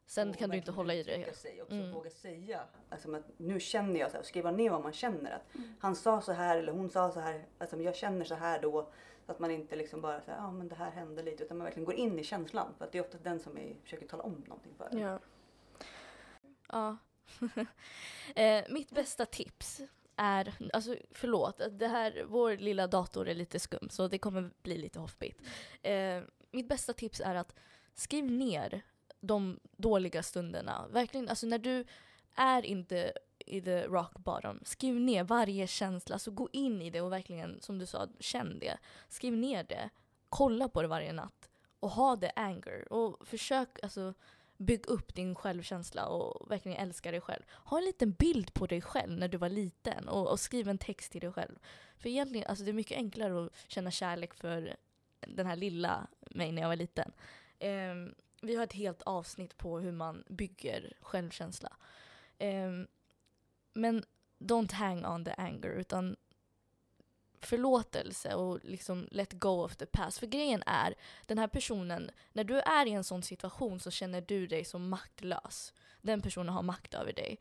Sen Och kan du inte hålla i det. Sig också, Mm. Våga säga. Alltså, att nu känner jag så här, skriva ner vad man känner. Att Mm. Han sa så här eller hon sa så här. Alltså, jag känner så här då. Så att man inte liksom bara säger ja men det här hände lite. Utan man verkligen går in i känslan. För att det är ofta den som är, försöker tala om någonting för en. Ja. Ja. eh, mitt bästa tips är, alltså förlåt, det här, vår lilla dator är lite skum så det kommer bli lite hoppigt. Eh, mitt bästa tips är att skriv ner de dåliga stunderna. Verkligen, alltså när du är inte i the rock bottom, skriv ner varje känsla, alltså gå in i det och verkligen, som du sa, känn det. Skriv ner det, kolla på det varje natt och ha det anger och försök alltså bygg upp din självkänsla och verkligen älska dig själv. Ha en liten bild på dig själv när du var liten och, och skriv en text till dig själv. För egentligen, alltså det är mycket enklare att känna kärlek för den här lilla mig när jag var liten. Um, vi har ett helt avsnitt på hur man bygger självkänsla. Um, men don't hang on the anger utan förlåtelse och liksom let go of the past. För grejen är, den här personen, när du är i en sån situation så känner du dig som maktlös. Den personen har makt över dig.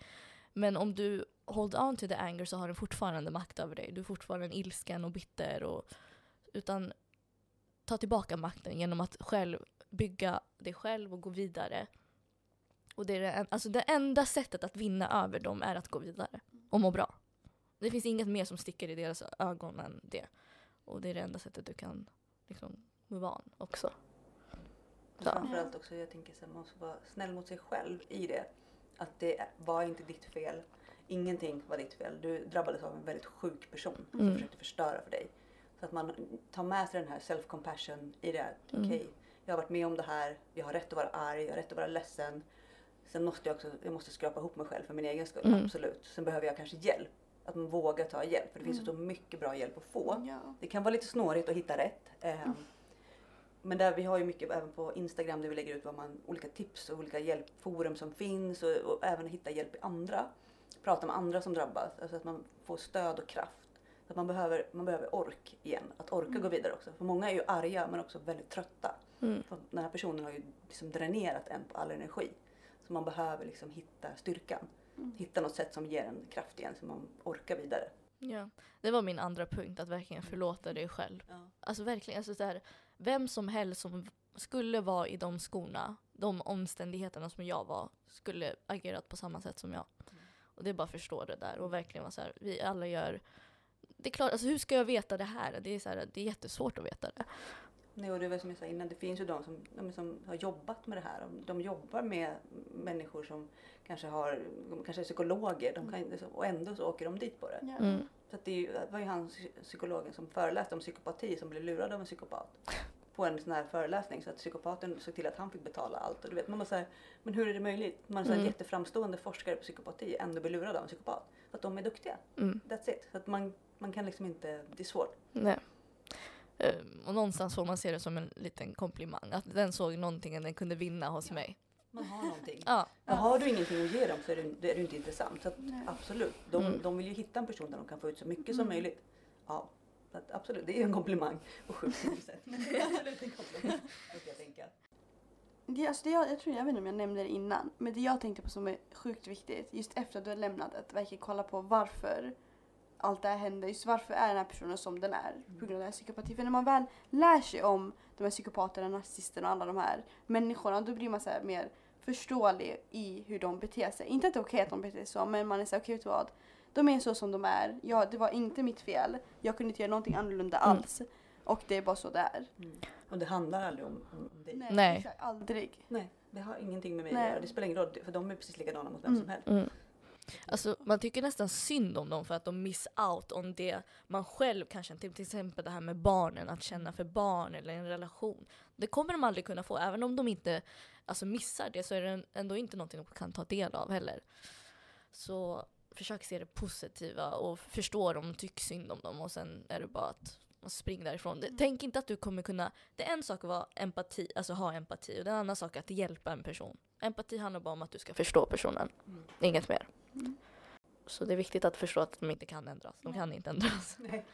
Men om du hold on to the anger så har den fortfarande makt över dig. Du är fortfarande ilsken och bitter. Och, utan ta tillbaka makten genom att själv bygga dig själv och gå vidare. Och det, är det, en- alltså det enda sättet att vinna över dem är att gå vidare och må bra. Det finns inget mer som sticker i deras ögon än det. Och det är det enda sättet du kan liksom move on också. Så. framförallt också, jag tänker här, man måste vara snäll mot sig själv i det. Att det var inte ditt fel. Ingenting var ditt fel. Du drabbades av en väldigt sjuk person som Mm. försökte förstöra för dig. Så att man tar med sig den här self-compassion i det. att, Mm. Okej, jag har varit med om det här. Jag har rätt att vara arg. Jag har rätt att vara ledsen. Sen måste jag också jag måste skrapa ihop mig själv för min egen skull. Mm. Absolut. Sen behöver jag kanske hjälp. Att man vågar ta hjälp. För det finns ju så mycket bra hjälp att få. Ja. Det kan vara lite snårigt att hitta rätt. Eh, Men där vi har ju mycket även på Instagram där vi lägger ut vad man, olika tips och olika hjälpforum som finns och, och även hitta hjälp i andra. Prata med andra som drabbas. Alltså att man får stöd och kraft. Så att man, behöver, man behöver ork igen. Att orka gå vidare också. För många är ju arga men också väldigt trötta. Mm. För den här personen har ju liksom dränerat en på all energi. Så man behöver liksom hitta styrkan. Mm. Hitta något sätt som ger en kraft igen så man orkar vidare. Ja. Det var min andra punkt, att verkligen förlåta dig själv. Ja. Alltså verkligen, alltså så här, vem som helst som skulle vara i de skorna, de omständigheterna som jag var, skulle agerat på samma sätt som jag. Och det är bara att förstå det där och verkligen vara så här, vi alla gör det är klart, alltså hur ska jag veta det här? Det är, så här, det är jättesvårt att veta det. Nej, och det var som jag sa innan, det finns ju de som, de som har jobbat med det här. De, jobbar med människor som kanske, har, kanske är psykologer de kan, och ändå så åker de dit på det. Ja. Mm. Så att det, är ju, det var ju han psy- psykologen som föreläste om psykopati som blev lurad av en psykopat. På en sån här föreläsning så att psykopaten såg till att han fick betala allt. Och du vet, man bara så här, men hur är det möjligt? Man är så här Mm. jätteframstående forskare på psykopati ändå blir lurad av en psykopat. Vad att de är duktiga. Mm. That's it. Så att man, man kan liksom inte, det är svårt. Nej. Eh, Och någonstans får man se det som en liten komplimang. Att den såg någonting den kunde vinna hos Ja. mig. Man har någonting. Ja. Har du ingenting att ge dem så är då är du inte intressant. Så att, absolut, de, Mm. de vill ju hitta en person där de kan få ut så mycket som Mm. möjligt. Ja, att, absolut, det är en komplimang på sjukt sätt. Men det är absolut en komplimang, jag tänka. Det, alltså det jag, jag tror, jag vet inte om jag nämnde det innan, men det jag tänkte på som är sjukt viktigt just efter att du har lämnat att verkligen kolla på varför allt det här hände. Just varför är den här personen som den är på grund av den här psykopati. För när man väl lär sig om de här psykopaterna, narcissisterna och alla de här människorna då blir man så här mer förståelig i hur de beter sig. Inte att det är okej att de beter sig så men man är så här, okej du vad? De är så som de är. Ja, det var inte mitt fel. Jag kunde inte göra någonting annorlunda Mm. alls. Och det är bara så det är. Mm. Och det handlar aldrig om, om dig. Nej. Nej. Aldrig. det har ingenting med mig Nej. att göra. Det spelar ingen roll, för de är precis likadana mot vem Mm. som helst. Mm. Alltså, man tycker nästan synd om dem för att de miss out om det man själv kanske, till till exempel det här med barnen, att känna för barn eller en relation. Det kommer de aldrig kunna få, även om de inte alltså, missar det så är det ändå inte någonting de kan ta del av heller. Så försök se det positiva och förstå dem, tyck synd om dem och sen är det bara att man springer därifrån. Det, tänk inte att du kommer kunna, det är en sak att vara empati, alltså ha empati och det är en annan sak att hjälpa en person. Empati handlar bara om att du ska förstå personen, Mm. inget mer. Mm. Så det är viktigt att förstå att de inte kan ändras. De kan inte ändras. Nej,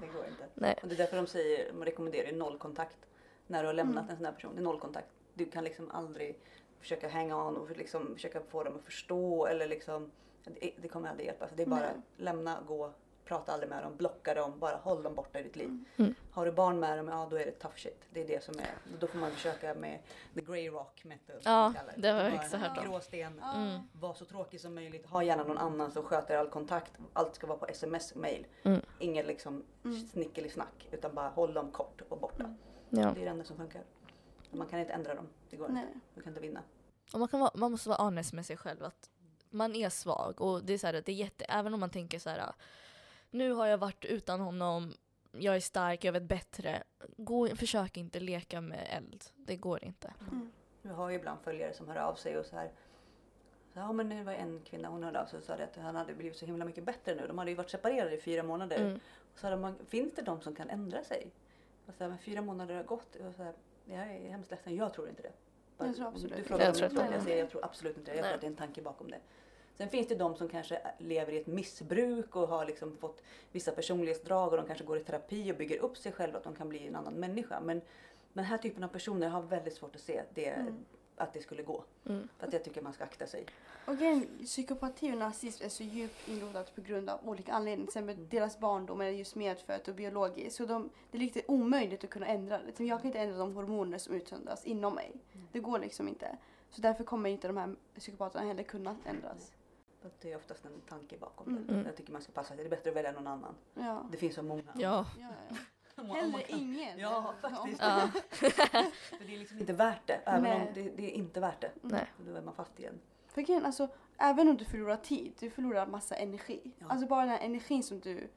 det går inte. Nej. Och det är därför de säger, de rekommenderar nollkontakt när du har lämnat Mm. en sån här person. Det är nollkontakt. Du kan liksom aldrig försöka hänga on och liksom försöka få dem att förstå eller liksom det, det kommer aldrig hjälpa. Så det är bara Nej. lämna, gå, prata aldrig med dem, blocka dem, bara håll dem borta i ditt liv. Mm. Har du barn med dem, ja då är det tough shit. Det är det som är, då får man försöka med the grey rock method. Ja, det har jag också hört om. Gråsten, Mm. var så tråkig som möjligt, ha gärna någon annan som sköter all kontakt. Allt ska vara på sms, mail. Mm. Ingen liksom Mm. snickeli-snack utan bara håll dem kort och borta. Mm. Ja. Det är det enda som funkar. Man kan inte ändra dem, det går Nej. inte. Du kan inte vinna. Och man, kan vara, man måste vara honest med sig själv. att Man är svag och det är så här, att det är jätte, även om man tänker så här. Nu har jag varit utan honom, jag är stark, jag vet bättre. Gå, försök inte leka med eld. Det går inte. Mm. Jag har ju ibland följare som hör av sig och så här. Så, ja men det var en kvinna, hon hörde av sig och sa det att han hade blivit så himla mycket bättre nu. De hade ju varit separerade i fyra månader. Mm. Och så hade man, finns det de som kan ändra sig? Och så här, men fyra månader har gått. Och så här, jag är hemskt ledsen, jag tror inte det. Jag tror absolut du inte frågar det. om Jag tror jag säger jag absolut inte det. Jag tror att det är en tanke bakom det. Sen finns det de som kanske lever i ett missbruk och har liksom fått vissa personlighetsdrag och de kanske går i terapi och bygger upp sig själva att de kan bli en annan människa. Men den här typen av personer har väldigt svårt att se det, Mm. att det skulle gå. Mm. För att jag tycker man ska akta sig. Och grejen, psykopati och nazism är så djupt inrotat på grund av olika anledningar. Till exempel deras barndom är just medfött och biologiskt. Så de, det är lite omöjligt att kunna ändra det. Jag kan inte ändra de hormoner som utsöndras inom mig. Det går liksom inte. Så därför kommer inte de här psykopaterna heller kunna ändras. För det är oftast en tanke bakom Mm. det. Mm. Jag tycker man ska passa sig. Det är bättre att välja någon annan. Ja. Det finns så många. Ja. Ja, ja. Hellre kan- ingen. Ja, faktiskt. Ja. För det är liksom inte värt det. Även Nej. om det, det är inte värt det. Nej. Då är man fast igen. För grejen, alltså, även om du förlorar tid, du förlorar massa energi. Ja. Alltså bara den här energin som du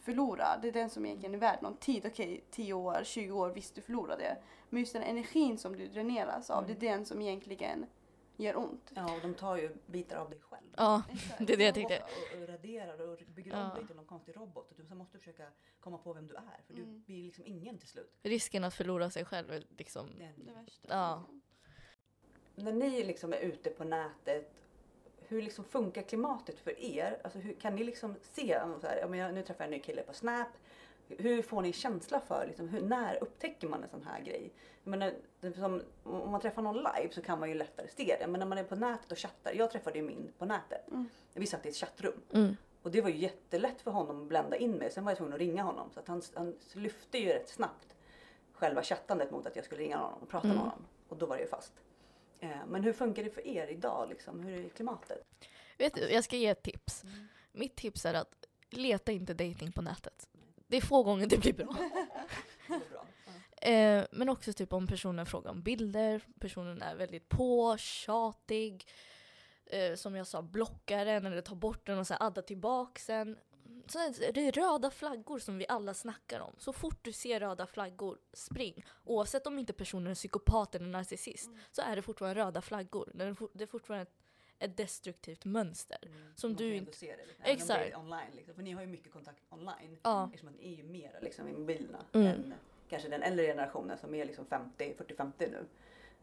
förlorar, det är den som egentligen är värd någon tid. Okej, 10 år, 20 år, visst du förlorar det. Men just den energin som du dräneras av, Mm. det är den som egentligen gör ont. Ja, och de tar ju bitar av dig själv. ja, Exakt. det är det jag tänkte. Och, och raderar och bygger Ja. om dig till någon konstig robot. Och du måste du försöka komma på vem du är. För du Mm. blir liksom ingen till slut. Risken att förlora sig själv är liksom... Det är Det värsta. Ja. När ni liksom är ute på nätet, hur liksom funkar klimatet för er? Alltså hur, kan ni liksom se, så här, ja, men jag, nu träffar jag en ny kille på Snap. Hur får ni känsla för, liksom, hur, när upptäcker man en sån här grej? Jag menar, som, om man träffar någon live så kan man ju lättare se det. Men när man är på nätet och chattar, jag träffade ju min på nätet. Mm. Vi satt i ett chattrum. Mm. Och det var ju jättelätt för honom att blända in mig. Sen var jag tvungen att ringa honom. Så att han, han lyfte ju rätt snabbt själva chattandet mot att jag skulle ringa honom och prata Mm. med honom. Och då var det ju fast. Eh, men hur funkar det för er idag? Liksom? Hur är klimatet? Vet du, jag ska ge ett tips. Mitt tips är att leta inte dating på nätet. Det är få gånger det blir bra. Bra. Ja. Eh, men också typ om personen frågar om bilder, personen är väldigt på, tjatig. Eh, som jag sa, blockar den eller tar bort den och så addar tillbaks. Så är det är röda flaggor som vi alla snackar om. Så fort du ser röda flaggor, spring. Oavsett om inte personen är psykopat eller narcissist så är det fortfarande röda flaggor. Det är fortfarande ett, ett destruktivt mönster. Mm. Som Man du inte- ändå se det lite, även om det Exakt. är online liksom. För ni har ju mycket kontakt online. Ja. Eftersom att ni är ju mera liksom i mobilerna Mm. än kanske den äldre generationen som är liksom 50, 40-50 nu.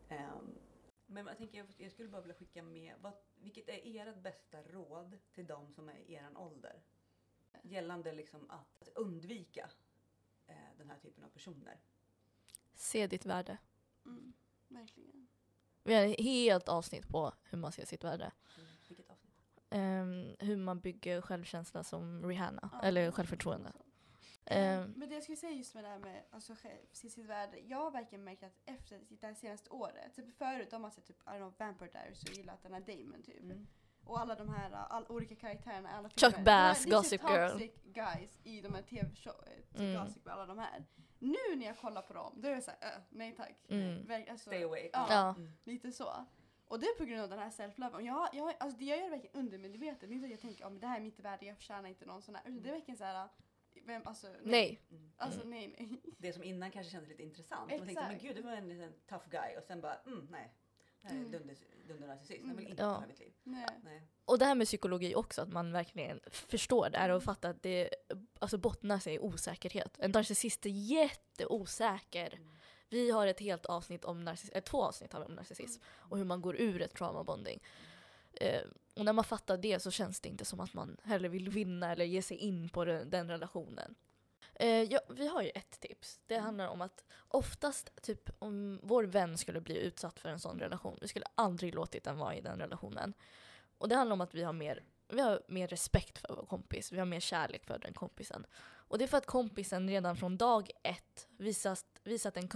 Ehm, men jag tänker, jag, jag skulle bara vilja skicka med, vad, vilket är ert bästa råd till de som är i eran ålder? Gällande liksom att, att undvika eh, den här typen av personer. Se ditt värde. Mm, verkligen. Vi har ett helt avsnitt på hur man ser sitt värde. Vilket avsnitt? Ehm, hur man bygger självkänsla som Rihanna, Ja. eller självförtroende. Eh, Ehm, Men det jag skulle säga just med det här med alltså, själv, se sitt värde. Jag har verkligen märkt att efter det här senaste året, typ förut har man sett typ, I don't know, Vampire Diaries och gillat den här Damon typ. Mm. Och alla de här all, olika karaktärerna, alla Chuck. Bass, Gossip det är Girl. guys i de här tv-show, typ Mm. Gossip alla de här. Nu när jag kollar på dem, då är jag såhär, äh, nej tack. Mm. Verk, alltså, Stay away. Ja. Ja. Mm. Lite så. Och det är på grund av den här self-love. Och Jag, jag, alltså det jag gör verkligen undermedvetet. Det är inte att jag tänker att det här är mitt värde, jag förtjänar inte någon sån här. Utan det är verkligen såhär, vem, alltså nej. nej. Mm. Alltså Mm. nej nej. Det som innan kanske kändes lite intressant. Man tänkte, men Exakt. gud det var en liten tough guy och sen bara, mm, nej. Mm. dunder, dunder narcissist. Jag vill Mm. inte Ja. ha mitt liv. nej. Nej. Och det här med psykologi också, att man verkligen förstår det här och fattar att det alltså bottnar sig i osäkerhet. En narcissist är jätteosäker. Mm. Vi har ett helt avsnitt om narcissism, två avsnitt har vi om narcissism och hur man går ur ett traumabonding. Eh, och när man fattar det så känns det inte som att man heller vill vinna eller ge sig in på den, den relationen. Eh, ja, vi har ju ett tips. Det Mm. handlar om att oftast, typ om vår vän skulle bli utsatt för en sån relation, vi skulle aldrig låtit den vara i den relationen. Och det handlar om att vi har mer, vi har mer respekt för vår kompis, vi har mer kärlek för den kompisen. Och det är för att kompisen redan från dag ett visat, visat en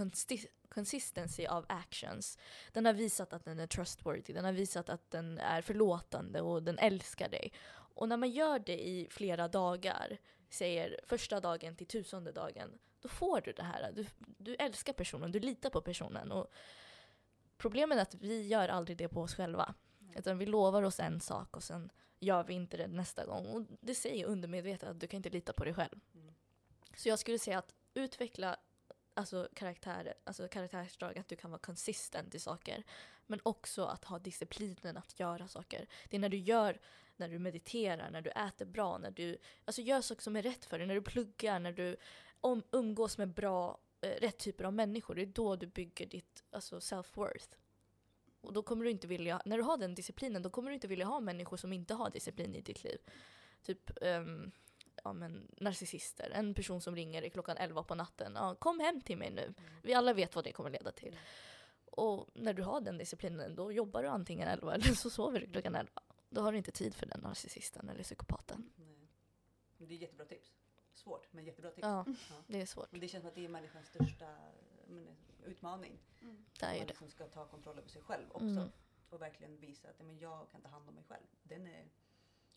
consistency av actions. Den har visat att den är trustworthy, den har visat att den är förlåtande och den älskar dig. Och när man gör det i flera dagar, säger första dagen till tusende dagen, då får du det här. Du, du älskar personen, du litar på personen. Och problemet är att vi gör aldrig det på oss själva. Utan vi lovar oss en sak och sen gör vi inte det nästa gång. Och det säger undermedvetet att du kan inte lita på dig själv. Mm. Så jag skulle säga att utveckla alltså, karaktär, alltså karaktärsdrag, att du kan vara konsistent i saker. Men också att ha disciplinen att göra saker. Det är när du gör, när du mediterar, när du äter bra, när du alltså, gör saker som är rätt för dig, när du pluggar, när du om, umgås med bra, eh, rätt typer av människor. Det är då du bygger ditt alltså, self-worth. Och då kommer du inte vilja, när du har den disciplinen, då kommer du inte vilja ha människor som inte har disciplin i ditt liv. Typ um, ja, men, narcissister, en person som ringer i klockan 11 på natten. Ja, kom hem till mig nu. Vi alla vet vad det kommer leda till. Mm. Och när du har den disciplinen, då jobbar du antingen 11 eller så sover du klockan 11. Då har du inte tid för den narcissisten eller psykopaten. Nej. Men Det är jättebra tips. Svårt, men jättebra tips. Ja, Ja. det är svårt. Men det känns som att det är människans största men, utmaning. Mm. Det är Att ju man det. liksom ska ta kontroll över sig själv också. Mm. Och verkligen visa att men jag kan ta hand om mig själv. Den är,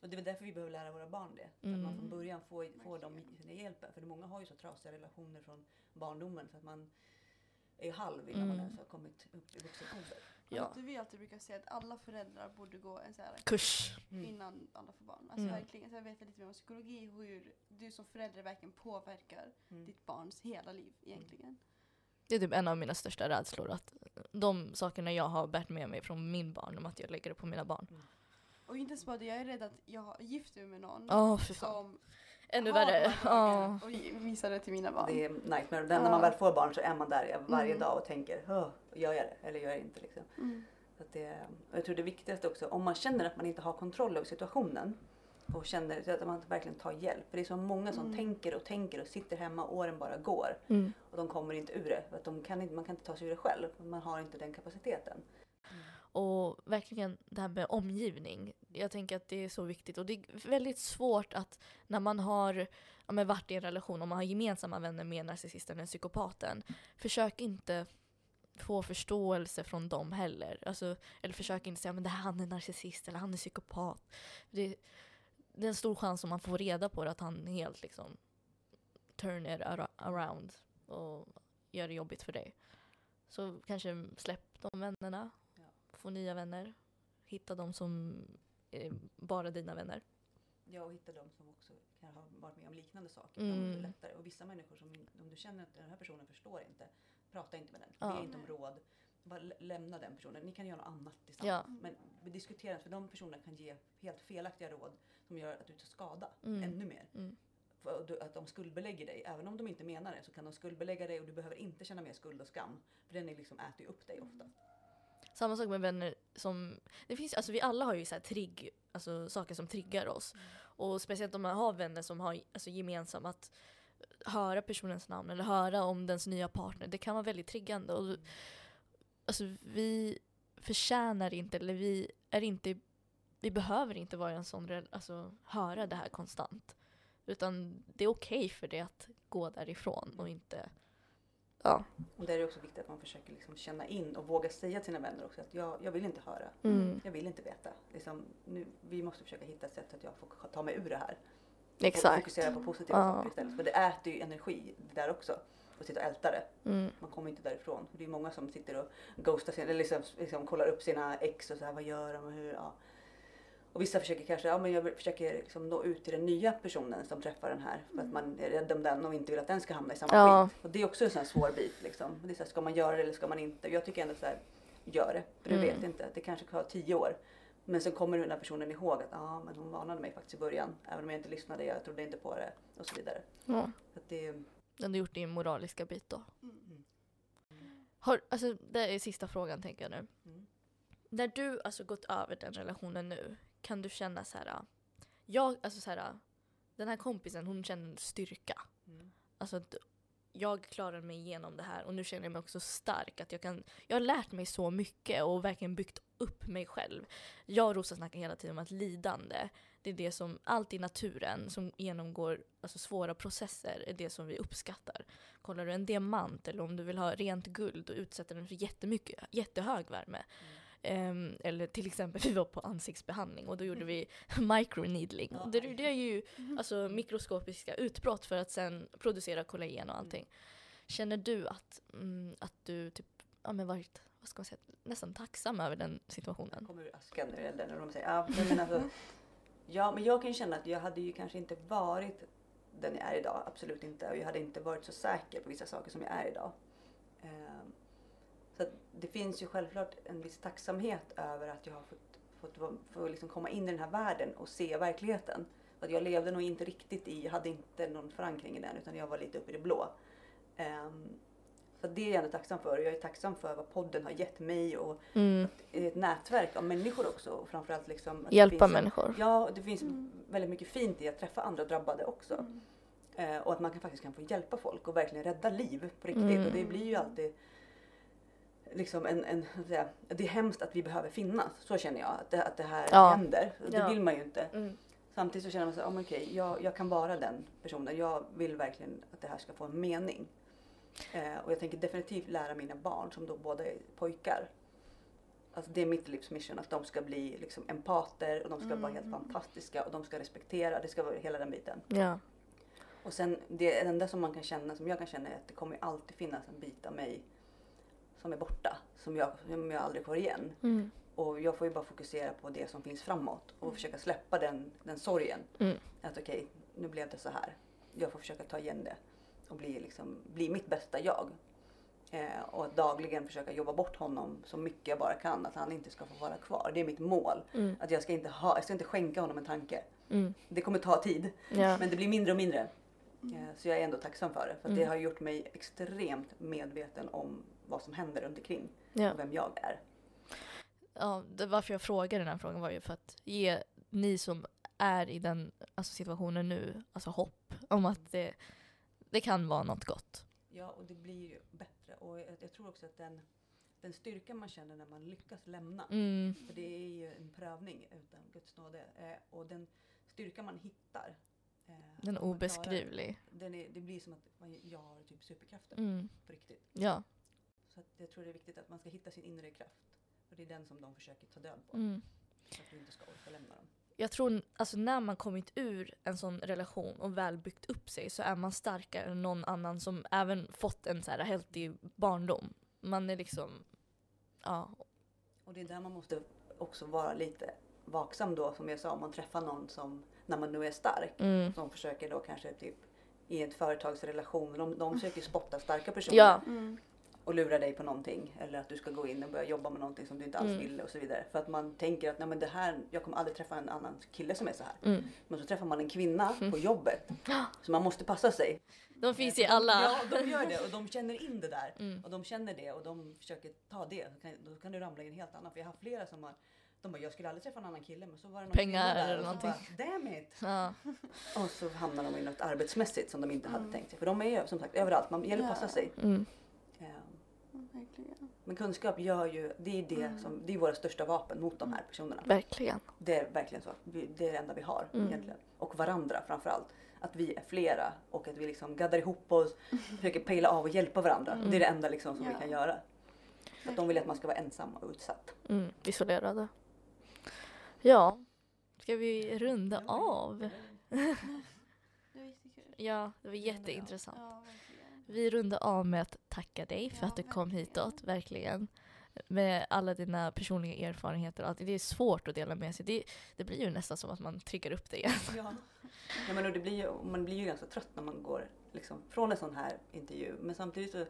och det är därför vi behöver lära våra barn det. Så att man Mm. från början får, får dem den hjälpen. För många har ju så trasiga relationer från barndomen så att man är halv innan man Mm. ens har kommit upp i vuxen ålder. Ja. Att vi alltid brukar säga att alla föräldrar borde gå en så här Kurs. Mm. innan alla får barn. Alltså Mm. verkligen, så jag vet lite mer om psykologi, hur du som förälder verkligen påverkar Mm. ditt barns hela liv egentligen. Det är typ en av mina största rädslor. Att de sakerna jag har bärt med mig från min barndom, att jag lägger det på mina barn. Och inte ens bara det, jag är rädd att jag gifter mig med någon Ja, för fan. som Ännu värre. dagarna och visar det till mina barn. Det är nightmare. Den, Ja. När man väl får barn så är man där varje Mm. dag och tänker, "Åh, gör jag det eller gör jag inte? Liksom. Mm. Så att det, och jag tror det viktigaste också, om man känner att man inte har kontroll över situationen och känner att man verkligen tar hjälp. För det är så många som Mm. tänker och tänker och sitter hemma och åren bara går Mm. och de kommer inte ur det. För att de kan inte, man kan inte ta sig ur det själv. Man har inte den kapaciteten. Och verkligen det här med omgivning. Jag tänker att det är så viktigt. Och det är väldigt svårt att när man har ja, men varit i en relation, och man har gemensamma vänner med narcissisten eller psykopaten, försök inte få förståelse från dem heller. Alltså, eller försök inte säga att han är narcissist eller han är psykopat. Det, det är en stor chans om man får reda på det att han helt liksom turn it around och gör det jobbigt för dig. Så kanske släpp de vännerna. Få nya vänner. Hitta de som är bara dina vänner. Ja, och hitta de som också kan ha varit med om liknande saker. De är Mm. lättare. Och vissa människor som, om du känner att den här personen förstår inte, prata inte med den. Ja. Be inte om råd. bara lä- lämna den personen. Ni kan göra något annat tillsammans. Ja. Men vi diskuterar inte, för de personerna kan ge helt felaktiga råd som gör att du tar skada Mm. ännu mer. Mm. Att de skuldbelägger dig. Även om de inte menar det så kan de skuldbelägga dig och du behöver inte känna mer skuld och skam. För den är liksom äter upp dig ofta. Samma sak med vänner som... Det finns, alltså vi alla har ju så här trigg, alltså saker som triggar oss. Och speciellt om man har vänner som har alltså gemensamt att höra personens namn eller höra om dens nya partner. Det kan vara väldigt triggande. Och, alltså vi förtjänar inte, eller vi är inte... Vi behöver inte vara en sån... Alltså höra det här konstant. Utan det är okej för det att gå därifrån och inte... Ja. Och där är det också viktigt att man försöker liksom känna in och våga säga till sina vänner också att jag, jag vill inte höra. Mm. Jag vill inte veta. Liksom, nu, vi måste försöka hitta ett sätt att jag får ta mig ur det här. Och Exakt. fokusera på positiva Ja. saker istället. För det äter ju energi det där också. Att sitta och älta det. Mm. Man kommer inte därifrån. Det är många som sitter och ghostar sina, eller liksom, liksom kollar upp sina ex och så här, vad gör de och hur, ja. Och vissa försöker kanske, ja men jag försöker liksom nå ut till den nya personen som träffar den här. För att man är rädd om den och inte vill att den ska hamna i samma Ja. skit. Och det är också en sån här svår bit liksom. Det är så här, ska man göra det eller ska man inte? Jag tycker ändå så här, gör det. För du Mm. vet inte, det kanske tar tio år. Men så kommer den här personen ihåg att ah, men hon varnade mig faktiskt i början. Även om jag inte lyssnade, jag trodde inte på det. Och så vidare. Ja. Så att det, Den har gjort din moraliska bit då. mm. Har, alltså, det är sista frågan tänker jag nu. Mm. När du alltså gått över den relationen nu, kan du känna så här, jag, alltså så här, den här kompisen hon känner styrka. Mm. Alltså att jag klarar mig igenom det här och nu känner jag mig också stark. Att jag, kan, jag har lärt mig så mycket och verkligen byggt upp mig själv. Jag och Rosa snackar hela tiden om att lidande, det är det som, allt i naturen som genomgår alltså svåra processer är det som vi uppskattar. Kollar du en diamant eller om du vill ha rent guld och utsätter den för jättemycket, jättehög värme. Ehm, eller till exempel vi var på ansiktsbehandling och då gjorde vi microneedling. Och det, är ju alltså, mikroskopiska utbrott för att sen producera kollagen och allting. Känner du att, mm, att du typ, ja, men varit vad ska man säga, nästan tacksam över den situationen? kommer ur askan ur elden. Eller vad man säger. Ja, men alltså, ja, men jag kan ju känna att jag hade ju kanske inte varit den jag är idag. Absolut inte. Och jag hade inte varit så säker på vissa saker som jag är idag. Så att det finns ju självklart en viss tacksamhet över att jag har fått, fått, vara- få liksom komma in i den här världen och se verkligheten. För att jag levde nog inte riktigt i, jag hade inte någon förankring i den utan jag var lite uppe i det blå. Ehm, så det är jag ändå tacksam för. Jag är tacksam för vad podden har gett mig och Mm. ett nätverk av människor också. Och framförallt liksom Hjälpa finns människor. Ja, det finns väldigt mycket fint i att träffa andra drabbade också. Eh, och att man kan, faktiskt kan få hjälpa folk och verkligen rädda liv på riktigt. Mm. Och det blir ju alltid liksom en, en säga, det är hemskt att vi behöver finnas. Så känner jag, att det, att det här Ja. händer. Det Ja. vill man ju inte. Mm. Samtidigt så känner man så oh, okej, jag, jag kan vara den personen. Jag vill verkligen att det här ska få en mening. Eh, och jag tänker definitivt lära mina barn, som då båda är pojkar. Alltså det är mitt livsmission, att de ska bli liksom empater och de ska vara helt fantastiska och de ska respektera, det ska vara hela den biten. Ja. Och sen det enda som man kan känna, som jag kan känna är att det kommer alltid finnas en bit av mig som är borta, som jag, som jag aldrig får igen. Mm. Och jag får ju bara fokusera på det som finns framåt och försöka släppa den, den sorgen. Mm. Att okej, nu blev det så här. Jag får försöka ta igen det och bli, liksom, bli mitt bästa jag. Eh, och att dagligen försöka jobba bort honom så mycket jag bara kan. Att han inte ska få vara kvar. Det är mitt mål. Mm. Att jag ska inte, ha, jag ska inte skänka honom en tanke. Mm. Det kommer ta tid. Ja. Men det blir mindre och mindre. Eh, Så jag är ändå tacksam för det. För det Mm. har gjort mig extremt medveten om vad som händer runt omkring. Ja. Och vem jag är. Ja, det, varför jag frågade den här frågan var ju för att ge ni som är i den alltså, situationen nu alltså hopp om att det, det kan vara något gott. Ja, och det blir ju bättre. Och jag, jag tror också att den, den styrka man känner när man lyckas lämna. Mm. För det är ju en prövning utan Guds nåde. Eh, och den styrka man hittar. Eh, Den man obeskrivlig. klarar Den är, det blir som att man, jag har typ superkrafter Mm. på riktigt. Ja. Så att jag tror det är viktigt att man ska hitta sin inre kraft. För det är den som de försöker ta död på. Mm. Så att du inte ska orka lämna dem. Jag tror alltså när man kommit ur en sån relation och väl byggt upp sig så är man starkare än någon annan som även fått en så här healthy barndom. Man är liksom, ja. Och det är där man måste också vara lite vaksam då som jag sa om man träffar någon som när man nu är stark. Mm. Som försöker då kanske typ i en företagsrelation. De, de försöker spotta starka personer. Ja. Mm. Och lurar dig på någonting eller att du ska gå in och börja jobba med någonting som du inte alls Mm. ville och så vidare. För att man tänker att Nej, men det här, jag kommer aldrig träffa en annan kille som är så här. Mm. Men så träffar man en kvinna på jobbet. Så man måste passa sig. De finns i alla. Ja, de gör det och de känner in det där. Mm. Och de känner det och de försöker ta det. Då kan, då kan du ramla i en helt annan. För jag har flera som har de bara, jag skulle aldrig träffa en annan kille men så var det någon Pengar där eller någonting. Bara, Damn it! Ja. Och så hamnar de i något arbetsmässigt som de inte hade tänkt sig. För de är ju som sagt överallt, man gäller att passa sig. Mm. Verkligen. Men kunskap gör ju, det är det som, det är våra största vapen mot de här personerna. Verkligen. Det är verkligen så. Vi- Det är det enda vi har Mm. egentligen. Och varandra framför allt. Att vi är flera och att vi liksom gaddar ihop oss, försöker pejla av och hjälpa varandra. Det är det enda liksom som vi Ja. kan göra. Att de vill att man ska vara ensam och utsatt. Mm. Isolerade. Ja. Ska vi runda av? Det var jättekul. Ja, det var jätteintressant. Vi rundar av med att tacka dig för Ja, att du kom verkligen. hitåt, verkligen. Med alla dina personliga erfarenheter och allt. Det är svårt att dela med sig. Det, det blir ju nästan som att man triggar upp det igen. Ja. ja men och det blir ju, man blir ju ganska trött när man går liksom, från en sån här intervju. Men samtidigt så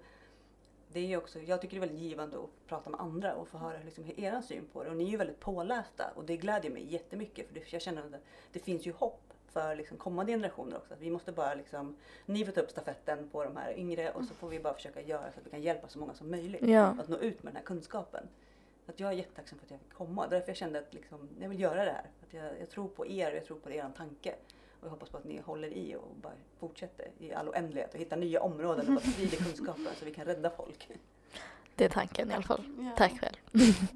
det är ju också, jag tycker det är väldigt givande att prata med andra och få höra liksom er syn på det. Och ni är ju väldigt pålästa och det glädjer mig jättemycket för det, jag känner att det, det finns ju hopp för liksom kommande generationer också. Att vi måste bara liksom, ni får ta upp stafetten på de här yngre och så får vi bara försöka göra så att vi kan hjälpa så många som möjligt Ja. att nå ut med den här kunskapen. Att jag är jättetacksam för att jag fick komma. Därför jag kände att liksom, jag vill göra det här. Att jag, jag tror på er och jag tror på er tanke. Och jag hoppas på att ni håller i och bara fortsätter i all oändlighet och hittar nya områden och bara sprider kunskapen så vi kan rädda folk. Det är tanken i alla fall. Ja. Tack själv.